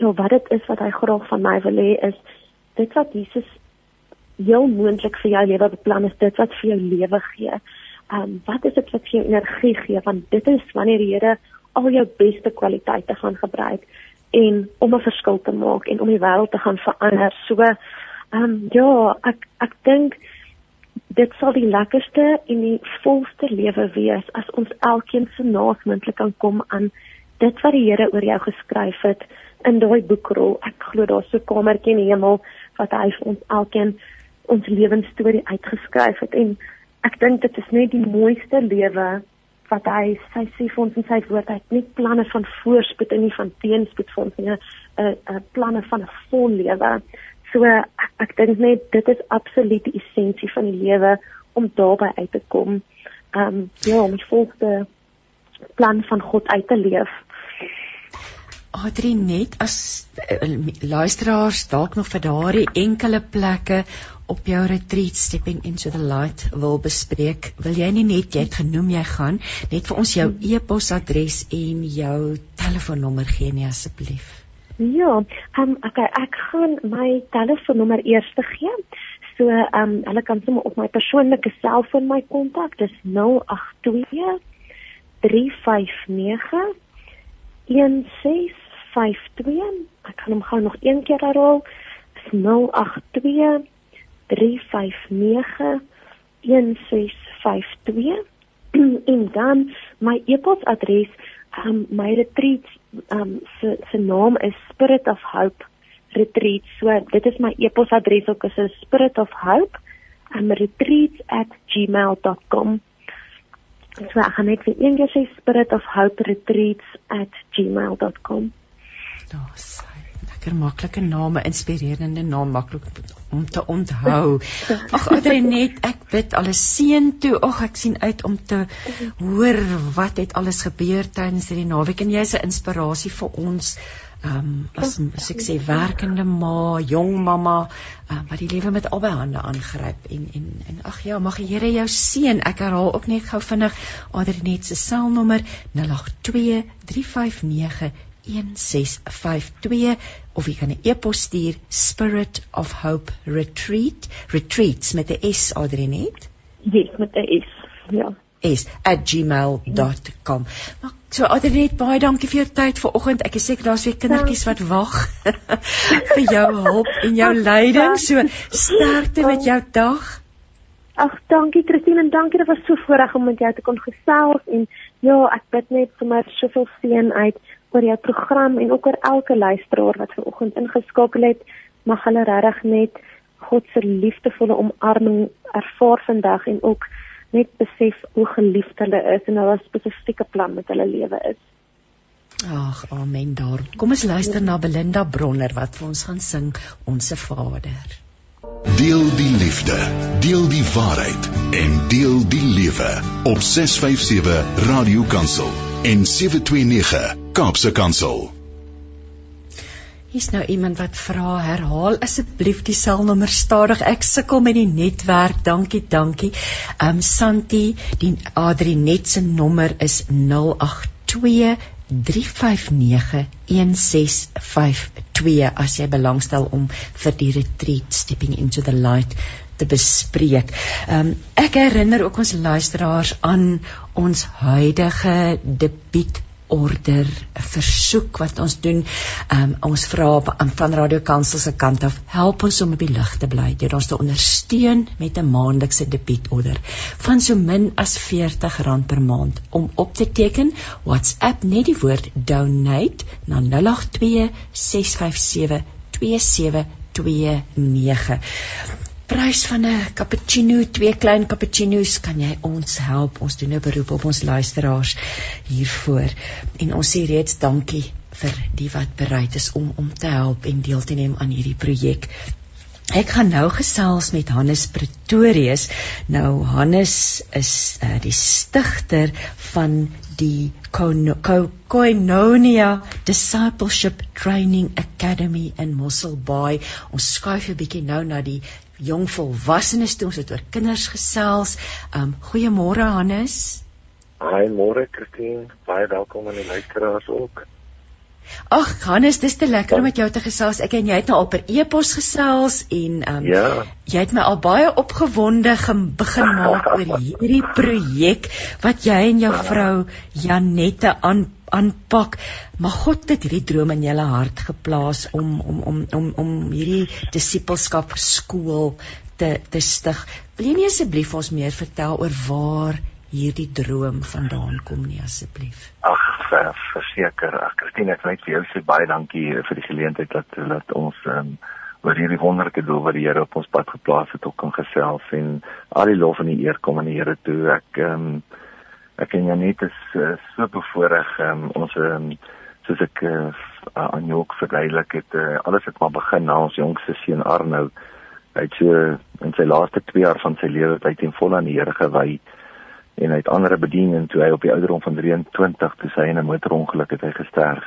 ja wat dit is wat hy graag van my wil hê is dit wat Jesus heel moontlik vir jou lewe beplan is dit wat vir jou lewe gee. Ehm um, wat is dit wat vir jou energie gee? Want dit is wanneer die Here al jou beste kwaliteite gaan gebruik en om 'n verskil te maak en om die wêreld te gaan verander. So ehm um, ja, ek ek dink dit sal die lekkerste en die volste lewe wees as ons elkeen se naasmoontlik kan kom aan dit wat die Here oor jou geskryf het in daai boekrol. Ek glo daar's so 'n kamertjie in die hemel wat hy vir ons elkeen ons lewensstorie uitgeskryf het en ek dink dit is net die mooiste lewe wat hy sy sê vir ons in sy woord hy het nie planne van voorspoed en nie van teenspoed vir ons nie 'n 'n planne van 'n vol lewe. So ek, ek dink net dit is absoluut die essensie van die lewe om daarby uit te kom. Um ja om die volste plan van God uit te leef. Adri net as uh, luisteraars dalk nog vir daardie enkele plekke op jou retreat stepping into the light wil bespreek, wil jy nie net jy het genoem jy gaan net vir ons jou e-posadres en jou telefoonnommer gee nie asseblief. Ja, um, okay, ek gaan my telefoonnommer eers gee. So, ehm um, hulle kan sommer op my persoonlike selfoon my kontak. Dis 082 359 1652. Ek kan hom gou nog een keer herhaal. 082 3591652 en dan my e-posadres um my retreat um se se naam is Spirit of Hope Retreat so dit is my e-posadres ook is Spirit of Hope um retreats@gmail.com so ek gaan net vir een keer sê Spirit of Hope retreats@gmail.com Daar's lekker maklike name, inspirerende naam, maklik om te onthou. Ag Adrenet, ek bid alles seën toe. Ag ek sien uit om te hoor wat het alles gebeur tydens hierdie naweek en jy's 'n inspirasie vir ons. Ehm um, as, as ek sê werkende ma, jong mamma, uh, wat die lewe met albei hande aangryp en en en ag ja, mag die Here jou seën. Ek herhaal ook net gou vinnig Adrenet se selnommer 082 359 1652 of jy kan 'n e-pos stuur Spirit of Hope Retreat retreats met 'n S Adrinet yes met 'n S ja is @gmail.com. Maar so Adriet, baie dankie vir jou tyd vanoggend. Ek is seker daar's weer kindertjies wat wag vir jou hulp en jou leiding. So sterkte met jou dag. Ag, dankie Christine en dankie dat was so voorreg om met jou te kon gesels en ja, ek bid net vir my soveel seën uit oor jou program en ook oor elke luisteraar wat ver oggend ingeskakel het. Mag hulle regtig net God se liefdevolle omarming ervaar vandag en ook net besef hoe geliefd hulle is en hulle spesifieke plan met hulle lewe is. Ag, amen daar. Kom ons luister na Belinda Bronner wat vir ons gaan sing Onse Vader. Deel die liefde, deel die waarheid en deel die lewe op 657 Radio Kansel en 729 Kaapse Kansel. Hier's nou iemand wat vra herhaal asseblief die selnommer stadig. Ek sukkel met die netwerk. Dankie, dankie. Ehm um, Santi, die Adri net se nommer is 082 3591652 as jy belangstel om vir die retreat stepping into the light te bespreek. Ehm um, ek herinner ook ons luisteraars aan ons huidige debuut order versoek wat ons doen. Um, ons vra van Radio Kansel se kant af, help ons om op die lig te bly deur ons te ondersteun met 'n maandelikse debietorder van so min as R40 per maand om op te teken. WhatsApp net die woord donate na 082 657 2729 prys van 'n cappuccino, twee klein cappuccinos, kan jy ons help? Ons doen 'n beroep op ons luisteraars hiervoor. En ons sê reeds dankie vir die wat bereid is om om te help en deel te neem aan hierdie projek. Ek gaan nou gesels met Hannes Pretorius. Nou Hannes is uh, die stigter van die Koinonia Discipleship Training Academy in Mossel Bay. Ons skuif 'n bietjie nou na die jong volwassenes toe ons het oor kinders gesels. Um goeiemôre Hannes. Haai môre Christine, baie welkom aan die luisteraars ook. Ag Hannes, dis te lekker om met jou te gesels. Ek en jy het nou al per e-pos gesels en um ja. jy het my al baie opgewonde begin maak oor hierdie projek wat jy en jou vrou Janette aan aanpak. Maar God het hierdie droom in julle hart geplaas om om om om om hierdie disippelskap skool te te stig. Wil jy nie asseblief ons meer vertel oor waar hierdie droom vandaan kom nie asseblief? Ag, verseker. Ag, Christine, ek net vir jou sê baie dankie vir die geleentheid dat dat ons um, oor hierdie wonderlike doel wat die Here op ons pad geplaas het, ook kan gesels en al die lof en die eer kom aan die Here toe. Ek ehm um, ek en Janet is uh, so bevoorreg um, ons um, soos ek uh, aan jou verduidelik het uh, alles het maar begin na ons jongste seun Arnou hy het so in sy laaste 2 jaar van sy lewe tyd en vol aan die Here gewy en hy het ander bedien en toe hy op die ouderdom van 23 toe sy in 'n motorongeluk het hy gesterf.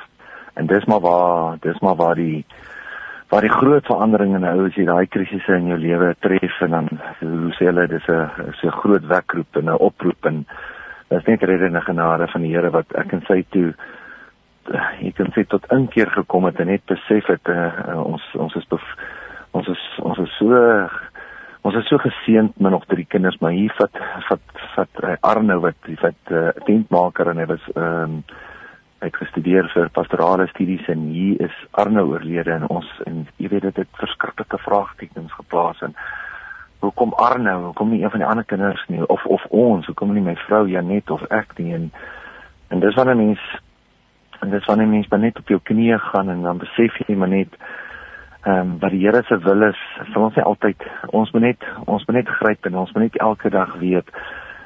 En dis maar waar dis maar waar die waar die groot veranderinge nou as jy daai krisisse in jou lewe tref en dan hoe sê hulle dis 'n so groot wekroep en 'n oproep en dis net reddende genade van die Here wat ek en sy toe jy kan sê tot inkeer gekom het en net besef het uh, ons ons is ons is ons is so ons is so geseënd min nog drie kinders maar hier vat vat vat uh, Arno wat wat 'n uh, tentmaker en hy was ehm um, hy het gestudeer vir pastorale studies en hier is Arno oorlede en ons en jy weet dit het verskriklike vraagtekens geplaas en hoekom Arno hoekom nie een van die ander kinders nie of of ons hoekom nie my vrou Janet of ek nie en en dis wanneer mens en dis wanneer mens net op jou knieë gaan en dan besef jy maar net ehm um, wat die Here se wil is, vir ons nie altyd ons moet net ons moet net gryp en ons moet net elke dag weet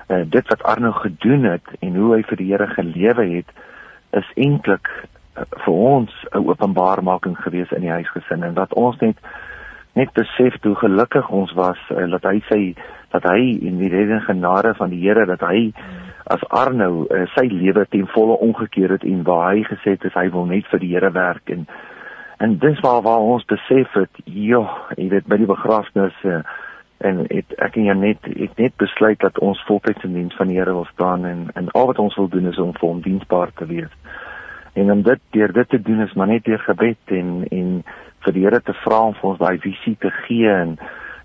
uh, dit wat Arno gedoen het en hoe hy vir die Here gelewe het is eintlik uh, vir ons 'n openbarmaking gewees in die huisgesin en dat ons net net besef hoe gelukkig ons was uh, dat hy sy dat hy in die reddende genade van die Here dat hy as Arno uh, sy lewe ten volle omgekeer het en waar hy gesê het hy wil net vir die Here werk. En En dis waar waar ons besef het, ja, jy weet by die begrafnis uh, en het, ek en Janet het net besluit dat ons voltyds in diens van die Here wil staan en en al wat ons wil doen is om vir hom diensbaar te wees. En om dit deur dit te doen is maar net deur gebed en en vir die Here te vra om vir ons daai visie te gee en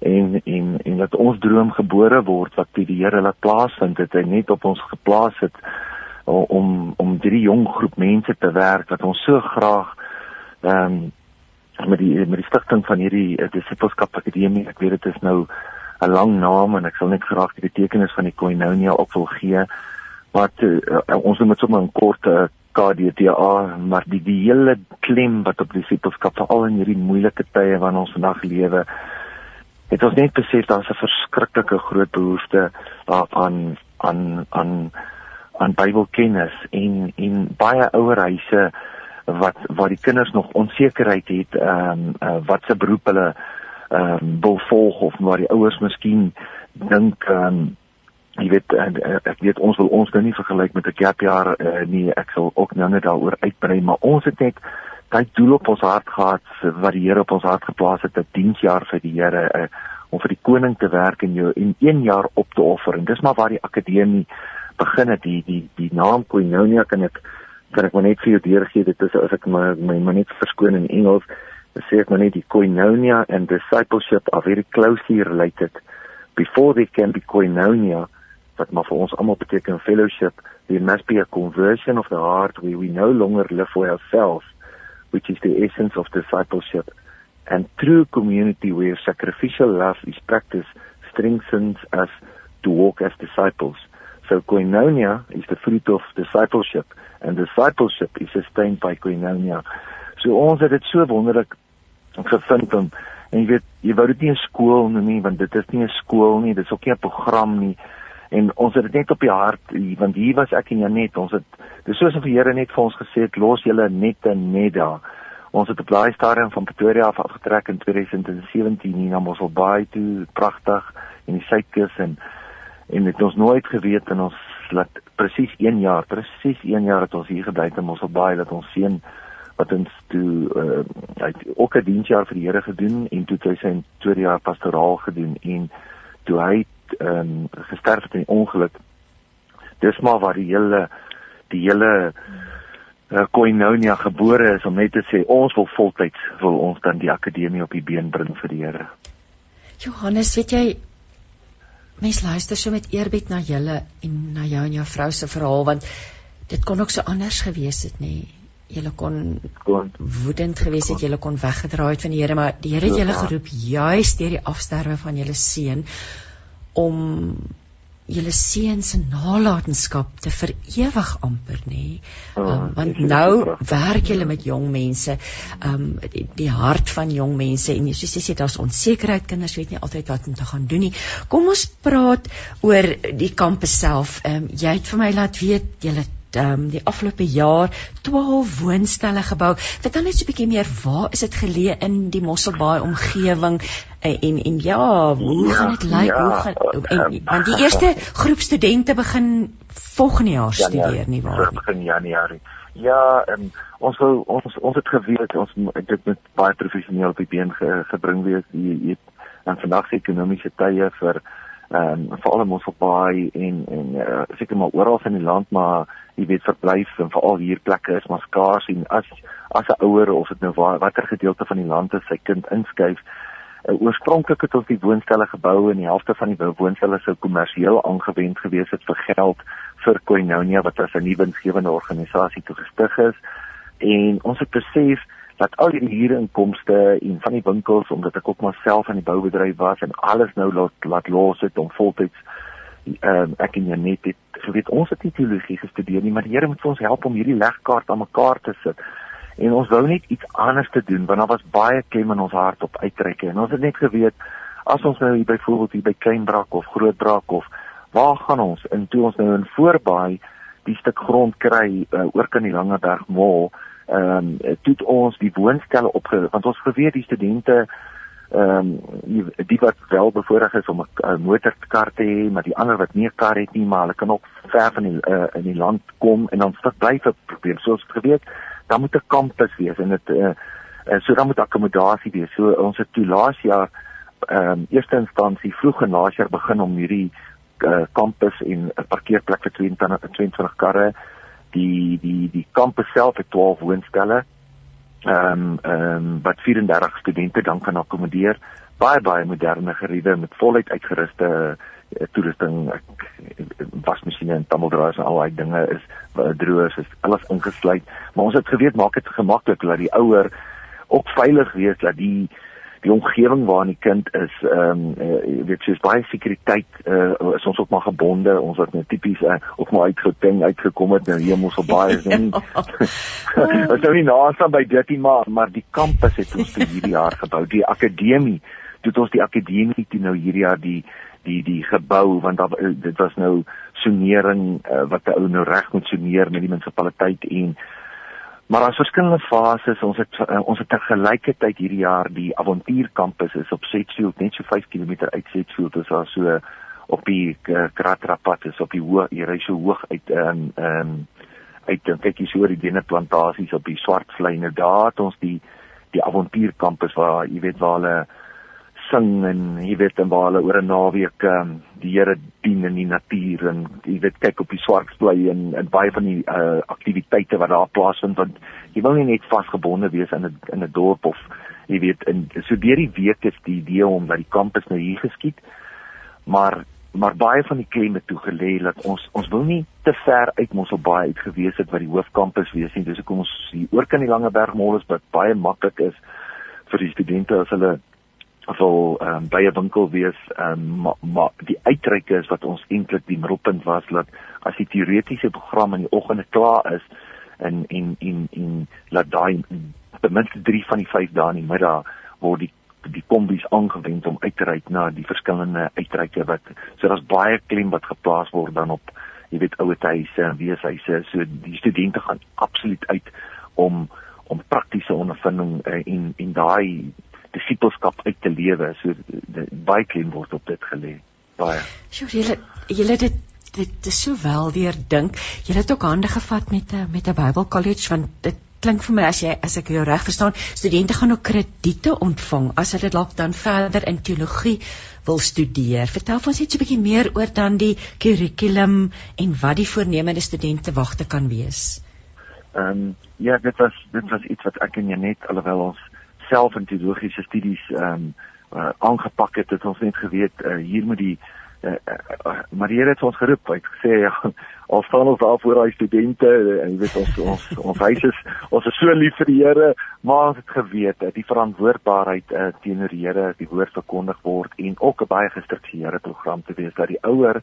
en en en dat ons droom gebore word wat by die Here laat plaasvind het hy net op ons geplaas het om om drie jong groep mense te werk wat ons so graag ehm um, met die met die stigting van hierdie uh, disipelskap akademie ek weet dit is nou 'n lang naam en ek sal net graag die betekenis van die koinonia ook wil gee maar uh, uh, ons moet sommer 'n kort uh, KDTA maar die die hele klem wat op disipelskap veral in hierdie moeilike tye waarin ons vandag lewe het ons net besef daar's 'n verskriklike groot behoefte daaraan aan aan aan Bybelkennis en en baie ouer huise wat waar die kinders nog onsekerheid het ehm um, uh, wat se beroep hulle ehm um, wil volg of waar die ouers miskien dink ehm um, jy weet uh, ek weet ons wil ons nou nie vergelyk met 'n gap jaar uh, nie ek sal ook nou net daaroor uitbrei maar ons het net daai doel op ons hart gehad wat die Here op ons hart geplaas het, 'n diensjaar vir die Here, uh, om vir die koning te werk en jou en 1 jaar op te offer. En dis maar waar die akademie begin het. Die die die naam Koinonia kan ek kan ek maar net vir jou deurgee. Dit is as ek my my, my net verskoon in Engels, sê ek maar net die Koinonia and discipleship are very closely related. Before they can be Koinonia, wat maar vir ons almal beteken fellowship, there must be a conversion of the heart where we no longer live for ourselves, which is the essence of discipleship. And true community where sacrificial love is practiced strengthens us to walk as disciples. So koinonia is the fruit of discipleship and discipleship is sustained by koinonia. So ons het dit so wonderlik gevind om en jy weet jy wou dit nie 'n skool noem nie want dit is nie 'n skool nie, dit is ook nie 'n program nie en ons het dit net op die hart want hier was ek en Janet ons het dis soos of die Here net vir ons gesê het los julle net en net daar ons het op daai stadium van Pretoria af afgetrek in 2017 hier na Mosselbaai toe pragtig in die suidkus en en het ons nooit geweet en ons laat presies 1 jaar presies 1 jaar het ons hier gebly in Mosselbaai dat ons seun wat ons toe uh, hy het ook 'n diensjaar vir die Here gedoen en toe hy sy tweede jaar pastoraal gedoen en toe hy ehm um, gesterf het in ongeluk. Dis maar waar die hele die hele uh, koinonia gebore is om net te sê ons wil voltyds wil ons dan die akademie op die been bring vir die Here. Johannes, weet jy mens luister so met eerbied na julle en na jou en jou vrou se verhaal want dit kon ook so anders gewees het nê. Julle kon kon. woedend gewees het, julle kon weggedraai het van die Here, maar die Here het julle geroep juis deur die afsterwe van julle seun om julle seun se nalatenskap te vir ewig amper nê. Um, want nou werk julle met jong mense, um die, die hart van jong mense en jy sê daar's onsekerheid, kinders weet nie altyd wat om te gaan doen nie. Kom ons praat oor die kampus self. Um jy het vir my laat weet julle um, die afgelope jaar 12 woonstelle gebou. Vertel net so 'n bietjie meer, waar is dit geleë in die Mosselbaai omgewing en en, en ja, hoe ja, gaan dit lyk? Ja, hoe gaan en, um, want die eerste groep studente begin volgende jaar studeer nie waar nie? Begin Januarie. Ja, um, ons wil ons ons het geweet ons dit met baie professioneel op die been ge, gebring wees. Jy weet, en vandag se ekonomiese tye vir ehm um, veral in Mosselbaai en en uh, seker maar oral in die land maar jy weet verblyf en veral hier plekke is maar skaars en as as 'n ouer of dit nou waar watter gedeelte van die land is sy kind inskuif uh, oorspronklik het ons die woonstelle gebou en die helfte van die woonstelle sou kommersieel aangewend gewees het vir geld vir Koinonia wat as 'n nuwe winsgewende organisasie toegestig is. En ons het besef dat al die huurinkomste en van die winkels omdat ek ook myself aan die boubedryf was en alles nou laat laat los het om voltyds ehm um, ek en Janet het geweet ons het nie teologie gestudeer nie, maar die Here moet vir ons help om hierdie legkaart aan mekaar te sit. En ons wou net iets anders te doen want daar was baie klem in ons hart op uittrekke en ons het net geweet as ons nou hier byvoorbeeld hier by Kleinbrak of Grootbrak of waar gaan ons in toe ons nou in Voorbaai die stuk grond kry uh, oor kan die Langeberg Mall ehm um, toe ons die woonstelle opge want ons geweet die studente ehm um, die wat wel bevoorreg is om 'n motorkar te hê, maar die ander wat nie 'n kar het nie, maar hulle kan ook ver van die uh, in die land kom en dan sit bly vir probleem. Soos ek geweet, dan moet 'n kampus wees en dit uh, uh, so dan moet akkommodasie wees. So ons het toe laas jaar ehm um, eerste instansie vroeg in laas jaar begin om hierdie uh, kampus en 'n parkeerplek vir 22 22 karre die die die kampus self het 12 woonstelle ehm um, ehm um, wat 34 studente dan kan akkommodeer. Baie baie moderne geriewe met voluit uitgeruste uh, toerusting, wasmasjiene en tummeldraers en al daai dinge is uh, droërs is alles ingesluit. Maar ons het geweet maak dit gemaklik dat die ouer ook veilig wees dat die die omgewing waarin die kind is ehm um, uh, weet jy is baie sekuriteit uh, is ons ook maar gebonde. Ons wat net tipies uh, ook maar uitgeting uitgekom het nou hier moes op baie is nie. Ons nou nie naastaan by dit nie maar maar die kampus het ons vir hierdie jaar gebou. Die akademie het ons die akademie toe nou hierdie jaar die die die gebou want dat, dit was nou sonering uh, wat die ou nou reg moet soneer met die munisipaliteit en Maar daar's verskillende fases. Ons het uh, ons het tergelykertyd hierdie jaar die avontuurkampus is op Setfield net so 5 km uit Setfield. Is daar so op die uh, Kratrapad is op die hoë, jy ry so hoog uit ehm um, ehm um, uit kyk hier so oor die denneplantasies op die Swartvlei nou daar het ons die die avontuurkampus waar jy weet waar hulle sing en jy weet en waar hulle oor 'n naweek um, die Here dien in die natuur en jy weet kyk op die Swartvlei en en baie van die uh, aktiwiteite wat daar plaasvind want jy wil nie net vasgebonde wees in 'n in 'n dorp of jy weet in so deur die week is die idee om dat die kampus nou hier geskied maar maar baie van die klemme toe gelê dat ons ons wil nie te ver uit Mossel Baai uit gewees het wat die hoofkampus wees nie. Dis hoekom ons hier oor kan die Langeberg Mall is wat baie maklik is vir die studente as hulle wil ehm um, by 'n winkel wees ehm um, maar ma, die uitreike is wat ons eintlik die middelpunt was dat as die teoretiese program in die oggende klaar is en en en en laat daai ten minste 3 van die 5 dae in die middag word die die kombies aangewend om uit te ry na die verskillende uitreike wat so daar's baie klem wat geplaas word dan op jy weet ouer huise en weeshuise. So die studente gaan absoluut uit om om praktiese ondervinding uh, en en daai disipelskap uit te lewe so baie klem word op dit gelê baie Sjoe julle julle dit dit is so wel deur dink julle het ook hande gevat met 'n met 'n Bible College want dit klink vir my as jy as ek jou reg verstaan, studente gaan ook krediete ontvang as hulle dalk dan verder in teologie wil studeer. Vertel ons net so 'n bietjie meer oor dan die kurrikulum en wat die voornemende studente wagte kan wees. Ehm um, ja, dit was dit was iets wat ek en Janet alhoewel ons self in teologiese studies ehm um, uh, aangepak het, het ons net geweet uh, hier moet die uh, uh, uh, maar die Here het ons geroep, hy het gesê ja, al staan ons daar voor daai studente en jy weet ons ons ons huis is ons is so lief vir die Here maar ons het geweet dat die verantwoordbaarheid uh, teenoor die Here die woord verkondig word en ook 'n baie gestruktureerde program te wees dat die ouer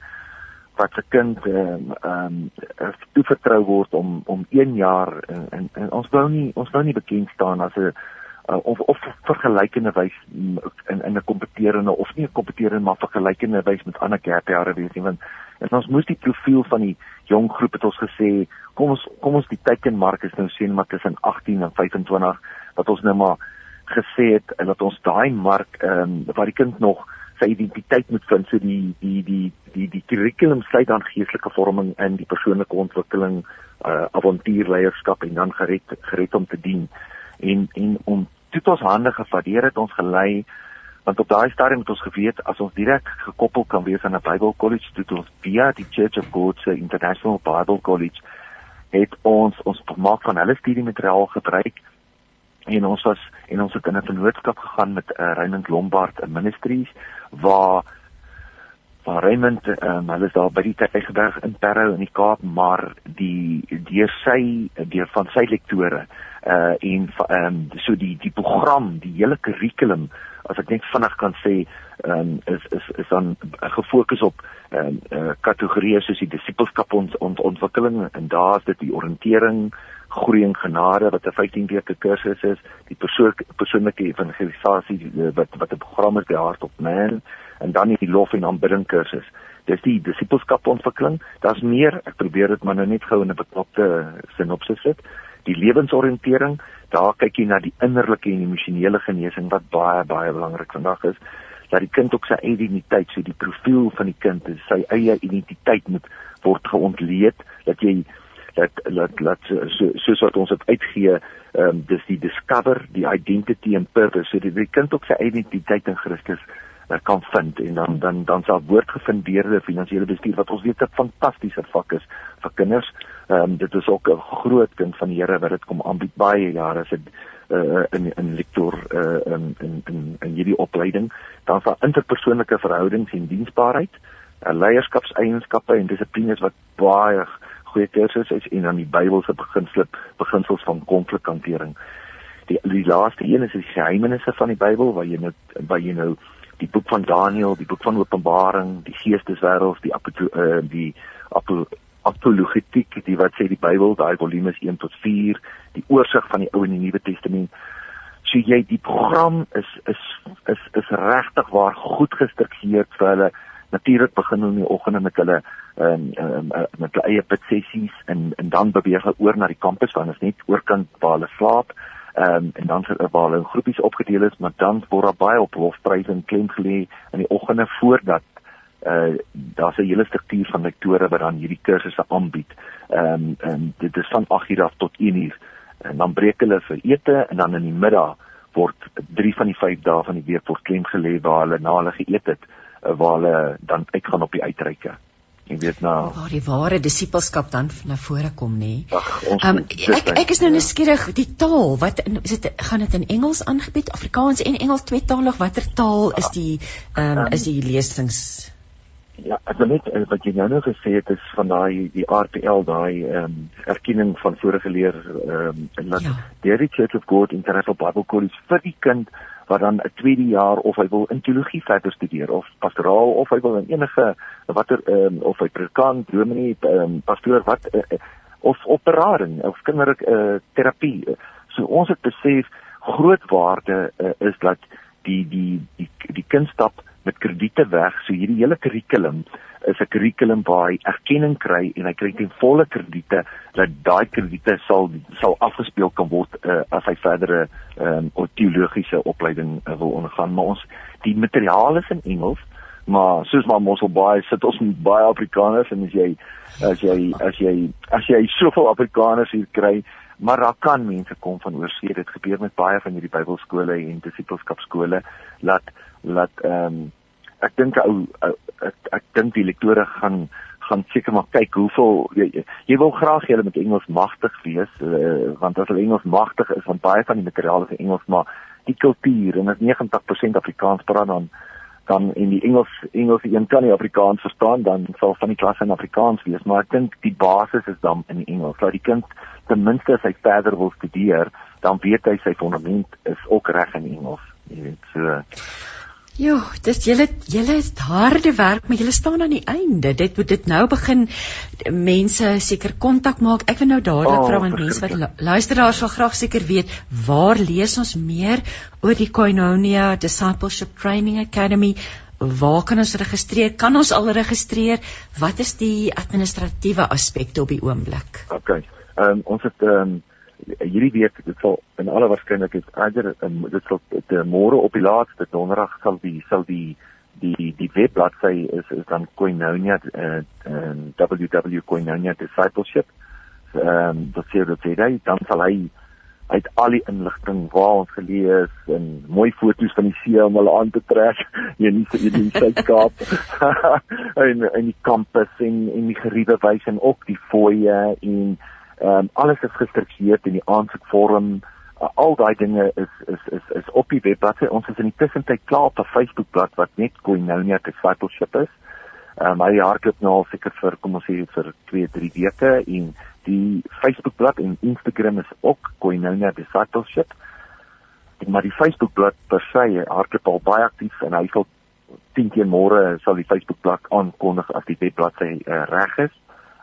wat se kind ehm um, um, toevertrou word om om 1 jaar en, en, en ons wou nie ons wou nie bekend staan as 'n uh, of of vergelykende wys in in 'n kompeterende of nie 'n kompeterende maar vergelykende wys met ander kerkjare wees nie want en ons moes die profiel van die jong groep het ons gesê kom ons kom ons die teikenmark is nou sien maar tussen 18 en 25 wat ons nou maar gesê het en dat ons daai mark ehm um, waar die kind nog sy identiteit moet vind so die die die die die kurrikulum sluit dan geestelike vorming in die persoonlike ontwikkeling uh, avontuurleierskap en dan gered gered om te dien en en om toe ons hande gevat, Here het ons gelei want op daai stadium het ons geweet as ons direk gekoppel kan wees aan 'n Bible College toe ons via die Church of God se International Bible College het ons ons maak van hulle studiemateriaal gebruik. En ons was en ons het in 'n vennootskap gegaan met uh, Raymond Lombard in Ministries waar van Raymond um, hulle is daar by die Tygerberg in Parow in die Kaap maar die deur sy deur van sy lektore uh en ehm um, so die die program, die hele kurrikulum as ek net vinnig kan sê ehm um, is is is dan gefokus op ehm um, uh, kategorieë soos die disipelskap ons ont, ontwikkeling en daar is dit die oriëntering groei en genade wat 'n 15 weke kursus is, die persoon persoonlike evangelisasie wat wat 'n program is by Heart of Man en dan die lof en aanbidding kursus. Dis die disipelskap ontwikkeling. Daar's meer. Ek probeer dit maar nou net gou in 'n beknopte sinopsis sit die lewensoriëntering, daar kyk jy na die innerlike en emosionele genesing wat baie baie belangrik vandag is dat die kind ook sy identiteit, so die profiel van die kind, sy eie identiteit moet word geontleed dat jy dat dat dat so soos wat ons dit uitgee, ehm um, dis die discover, die identity and purpose, so die, die kind ook sy identiteit in Christus uh, kan vind en dan dan dan sal woordgefundeerde finansiële bestuur wat ons weet 'n fantastiese vak is vir kinders. Ehm um, dit is ook 'n groot kind van die Here wat dit kom aanbied baie jare as dit uh, in in lektor uh, in in in in hierdie opleiding. Dan sal interpersoonlike verhoudings en diensbaarheid, uh, leierskapseienskappe en dissiplines wat baie goeie kursus is en dan die Bybelse beginsels beginsels van konflikhantering. Die die laaste een is die geheimenisse van die Bybel waar jy nou waar jy nou die boek van Daniël, die boek van Openbaring, die geesteswêreld, die uh, die apologetiek, die wat sê die Bybel, daai volume is 1 tot 4, die oorsig van die Ou en die Nuwe Testament. So jy die program is is is is regtig waar goed gestruktureer vir hulle. Natuurlik begin hulle in die oggende met hulle ehm um, um, met hulle eie sessies en en dan beweeg hulle oor na die kampus waar hulle net oorkant waar hulle slaap ehm um, en dan waar hulle in groepies opgedeel is, maar dan word daar baie op hofpryse en klem gelê in die oggende voordat uh daar's 'n hele struktuur van lektore wat dan hierdie kursusse aanbied. Ehm um, en dit is van 8:00 af tot 1:00 en dan breek hulle vir ete en dan in die middag word 3 van die 5 dae van die week word klem gelê waar hulle na hulle geëet het, uh, waar hulle dan uitgaan op die uitreike. Jy weet nou waar die ware disippelskap dan na vore kom nê. Um, ek ek is nou nuuskierig die taal wat is dit gaan dit in Engels aangebied Afrikaans en Engels tweetalig watter taal is die ehm um, is die lesings Ja, ek wil net eh, wat jy nou nou gesê het is van daai die RPL daai ehm um, erkenning van vorige leer ehm um, en dat ja. die Church of God International Bible College vir die kind wat dan 'n tweede jaar of hy wil in teologie verder studeer of pastoraal of hy wil in enige watter ehm um, of hy predikant, dominee, ehm um, pastoor wat uh, of operaring of kinderlike uh, terapie. So ons het besef groot waarde uh, is dat die die die die kind stap met krediete weg. So hierdie hele kurrikulum is 'n kurrikulum waar hy erkenning kry en hy kry ten volle krediete dat daai krediete sal sal afgespeel kan word uh, as hy verdere ehm um, teologiese opleiding uh, wil ondergaan. Maar ons die materiaal is in Engels, maar soos maar Mossel Bay sit ons met baie Afrikaners en as jy as jy as jy as jy soveel Afrikaners hier kry maar daar kan mense kom van oorsee dit gebeur met baie van hierdie Bybelskole en disipelskapskole laat laat ehm um, ek dink ou ek, ek dink die lektore gaan gaan seker maar kyk hoeveel jy, jy wil graag julle met Engels magtig wees uh, want as hulle Engels magtig is want baie van die materiaal is Engels maar die kultuur en as 90% Afrikaans praat dan dan in die Engels Engels een kan nie Afrikaans verstaan dan sal van die klas in Afrikaans wees maar ek dink die basis is dan in Engels. So die kind ten minste as hy verder wil studeer, dan weet hy sy fondament is ook reg in Engels. Jy weet so Ja, dis julle julle is harde werk, maar julle staan aan die einde. Dit moet dit nou begin mense seker kontak maak. Ek wil nou dadelik oh, vra aan mense wat luisteraars sal graag seker weet, waar lees ons meer oor die Koinonia Discipleship Training Academy? Waar kan ons registreer? Kan ons al registreer? Wat is die administratiewe aspekte op die oomblik? OK. Ehm um, ons het ehm um, hierdie week dit sal in alle waarskynlikheid eerder um, dit sal môre op die laaste donderdag sal die sal die die die webbladsy is is dan Koinonia en uh, www.koinonia discipleship. Ehm dit sê dat jy dan sal hy uit al die inligting waar ons gelees en mooi foto's van die see om hulle aan te trek in die in Suid-Kaap. En in die kampus en en die geriewe wys en ook die fooie en Ehm um, alles is gestruktureer in die aansoekvorm. Uh, al daai dinge is is is is op die webblad. Ons is in die tussentyd klaar op 'n Facebookblad wat net Koinonia Discipleship is. Ehm um, hy hardloop nou al seker vir kom ons sê vir 2, 3 weke en die Facebookblad en Instagram is ook Koinonia Discipleship. Maar die Facebookblad per se hardloop al baie aktief en hy sal 10 keer môre sal die Facebookblad aankondig as die webblad sy uh, reg is.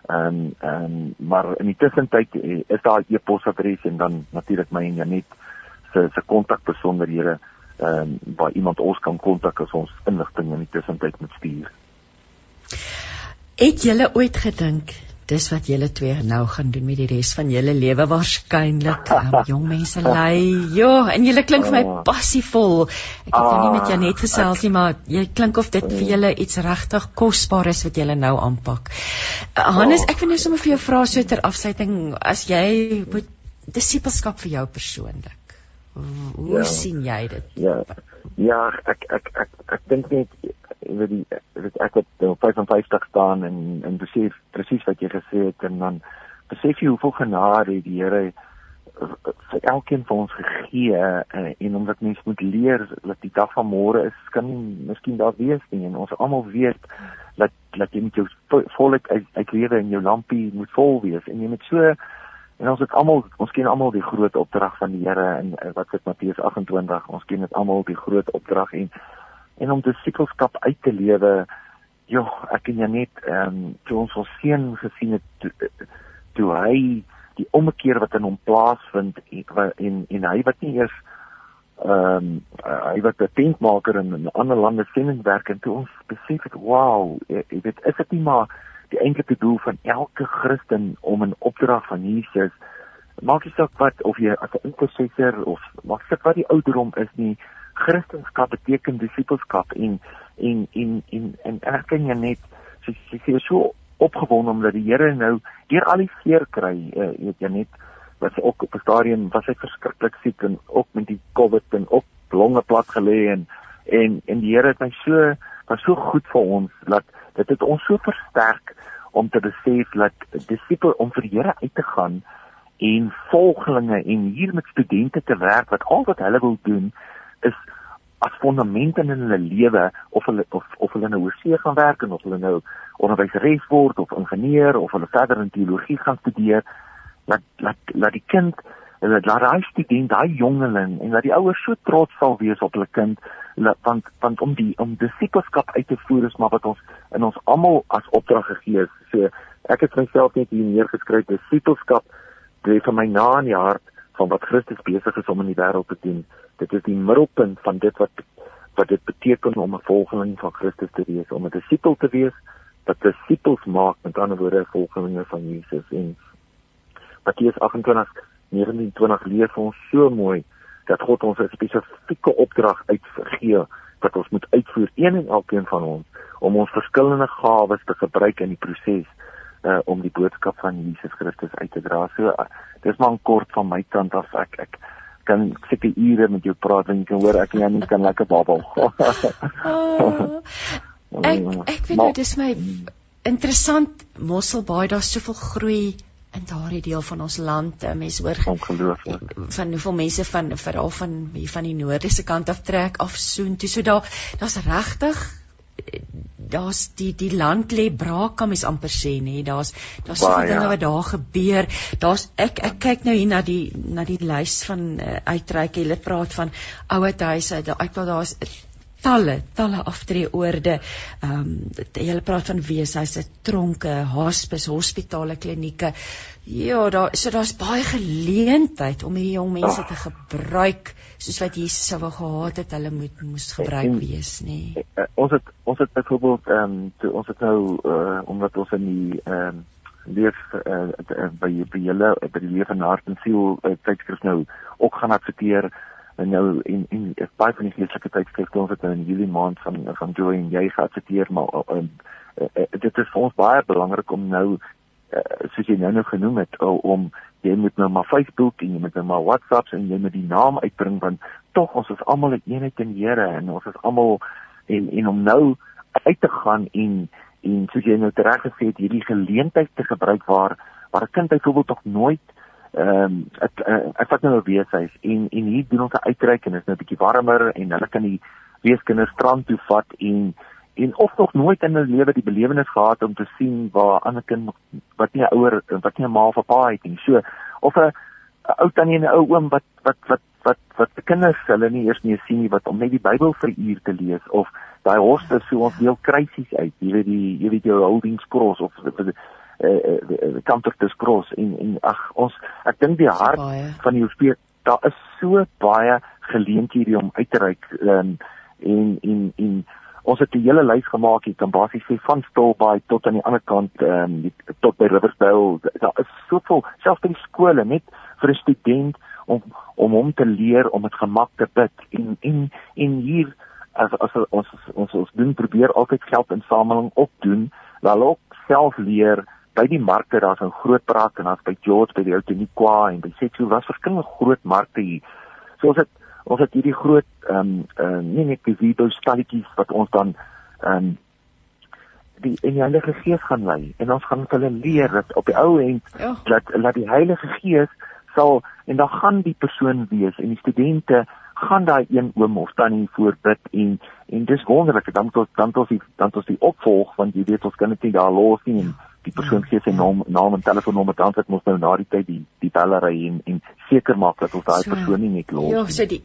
Ehm um, ehm um, maar in die tussentyd eh, is daar 'n e-posadres en dan natuurlik my en Janet se se kontakbesonderhede ehm um, waar iemand ons kan kontak as ons inligting in die tussentyd moet stuur. Het julle ooit gedink dis wat julle twee nou gaan doen met die res van julle lewe. Waarskynlik um, jong mense lei ja en julle klink vir my ah. passievol. Ek het nou nie met jou net gesels nie maar jy klink of dit vir julle iets regtig kosbaar is wat julle nou aanpak. Uh, Hannes ek wil net sommer vir jou vra so ter afsluiting. As jy moet disipelskap vir jou persoonlik. Hoe ja, sien jy dit? Ja. Ja ek ek ek ek, ek dink net weet die weet ek het op 55 staan en en besef presies wat jy gesê het en dan besef jy hoeveel genade die Here eh, vir elkeen van ons gegee en, en omdat mens moet leer dat die dag van môre is kan miskien daar wees nie en ons almal weet dat dat jy met jou volk uit uit lewe en jou lampie moet vol wees en jy moet so en ons het almal ons ken almal die groot opdrag van die Here en wat sê Matteus 28 ons ken dit almal die groot opdrag en en om disipelskap uit te lewe. Ja, ek en Janet, ehm um, toe ons ons seun gesien het toe, toe hy die omkeer wat in hom plaasvind en en, en hy wat nie eers ehm um, hy wat 'n tentmaker in 'n ander lande sending werk en toe ons besef het, wow, jy weet, is dit nie maar die enkelste doel van elke Christen om 'n opdrag van Jesus maak nie saak wat of jy as 'n intercessor of maak saak wat die ouderdom is nie Christendom beteken disipelskap en en en en en ek kan jy net so so so opgewonde omdat die Here nou deur al die seer kry, uh, weet jy net hy ook op stadium was hy verskriklik siek en ook met die COVID en ook longe plat gelê en en en die Here het my so was so goed vir ons dat dit het ons so versterk om te besef dat disipel om vir die Here uit te gaan en volgelinge en hier met studente te werk wat al wat hulle wil doen is as fondamente in hulle lewe of hulle of of hulle nou oorsee gaan werk en of hulle nou onderwyseres word of ingenieur of hulle verder in teologie gaan studeer laat laat laat die kind laat laat hy student daai jongeling en dat die ouers so trots sal wees op hulle kind want want om die om disipelskap uit te voer is maar wat ons in ons almal as opdrag gegee is. So ek het myself net hier neergeskryf disipelskap lê vir my na in die hart van wat Christus besig is om in die wêreld te doen. Dit is die middelpunt van dit wat wat dit beteken om 'n volgeling van Christus te wees om 'n disipel te wees wat disipels maak met ander woorde volgelinge van Jesus. En Matteus 28:29 leer vir ons so mooi dat God ons 'n spesifieke opdrag uitgegee wat ons moet uitvoer een en elkeen van ons om ons verskillende gawes te gebruik in die proses uh, om die boodskap van Jesus Christus uit te dra. So uh, dis maar 'n kort van my kant af ek ek kan seker ure met jou praat en jy kan hoor ek en jy nie kan lekker babbel. oh, ek ek weet nou dis my interessant Mosselbaai daar soveel groei in daardie deel van ons land. Mense hoor ongelooflik van hoeveel mense van veral van hier van die noordelike kant af trek af soontoe. So daar daar's regtig daar's die die land lê braak kan mens amper sê nê. Daar's daar's soveel dinge wat daar gebeur. Daar's ek ek kyk nou hier na die na die lys van uh, uitreik. Hulle praat van ouer huise ek wil daar's talle talle aftreeoorde ehm um, hulle praat van weeshuise tronke hospis hospitale klinieke ja daar so daar's baie geleentheid om hierdie jong mense te gebruik soos wat Jesus sou wou gehad het hulle moet moes gebruik wees nê nee. ons het ons het byvoorbeeld ehm um, ons het nou uh, omdat ons in die ehm um, leef uh, by by julle by die lewe van hart en siel uh, tydskrif nou ook gaan adverteer en nou en en baie van die geestelike tydskrifte ons het nou in Julie maand van van Joy en jy geadverteer maar um, uh, uh, dit is vir ons baie belangrik om nou uh, soos jy nou nou genoem het uh, om jy moet nou maar Facebook en jy moet nou maar WhatsApp en jy moet die naam uitbring want tog ons is almal 'n eenheid in Here en ons is almal en en om nou uit te gaan en en soos jy nou reg gesê het hierdie geleentheid te gebruik waar waar 'n kind byvoorbeeld nog nooit ehm um, ek uh, ek vat nou 'n weeshuis en en hier doen ons 'n uitreik en is nou 'n bietjie warmer en hulle kan die weeskinders strand toe vat en en of nog nooit in hulle lewe die belewenis gehad om te sien waar ander kind wat nie 'n ouer wat nie 'n ma of 'n pa het nie. So of 'n ou tannie en 'n ou oom wat wat wat wat wat die kinders hulle nie eers nie sien nie wat om net die Bybel vir uur te lees of daai hoste so ons deel kruisies uit. Jy weet die jy weet jou holdings cross of eh uh, kantor te skros en en ag ons ek dink die hart van die hospitaal daar is so baie geleenthede om uit te reik um, en en en ons het 'n hele lys gemaak jy kan basies sê van Stilbaai tot aan die ander kant ehm um, tot by Riversdale. Daar is soveel selfs by skole net vir 'n student om om hom te leer om dit gemak te bid. En en en hier as as ons ons ons doen probeer altyd geld insameling opdoen wel ook self leer by die markte daar's 'n groot praat en daar's by George by die Outeniqua en by Setsu was verskillende groot markte hier. So ons het ons het hierdie groot ehm um, uh, nie net gesido stalletjies wat ons dan ehm um, die in die Heilige Gees gaan lei en ons gaan hulle leer dat op die ou end ja. dat dat die Heilige Gees sal en dan gaan die persoon wees en die studente gaan daai een oom of tannie voorbid en en dis wonderlik. Dan tot dan tot die dan tot die opvolg want jy weet ons kan dit nie daar los nie en die persoon gee sy naam naam en telefoonnommer dan het ons nou na die tyd die die bellery en en seker maak dat ons daai so, persoon nie net los ja so die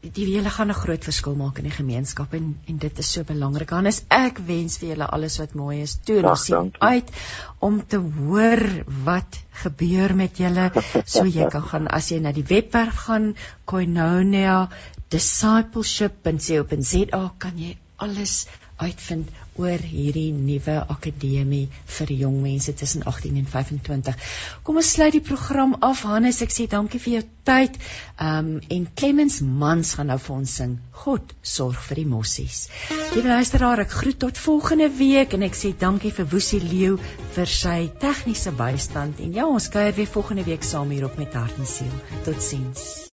die wiele gaan 'n groot verskil maak in die gemeenskap en en dit is so belangrik. Hannes, ek wens vir julle alles wat mooi is. Toe ons sien uit om te hoor wat gebeur met julle. So jy kan gaan as jy na die webwerf gaan koinonia discipleship.co.za kan jy alles uitvind oor hierdie nuwe akademie vir jong mense tussen 18 en 25. Kom ons sluit die program af. Hannes, ek sê dankie vir jou tyd. Um en Clemens Mans gaan nou vir ons sing. God sorg vir die mossies. Liewe luisteraar, ek groet tot volgende week en ek sê dankie vir Woesie Leeu vir sy tegniese bystand en ja, ons kuier weer volgende week saam hier op met hart en siel. Totsiens.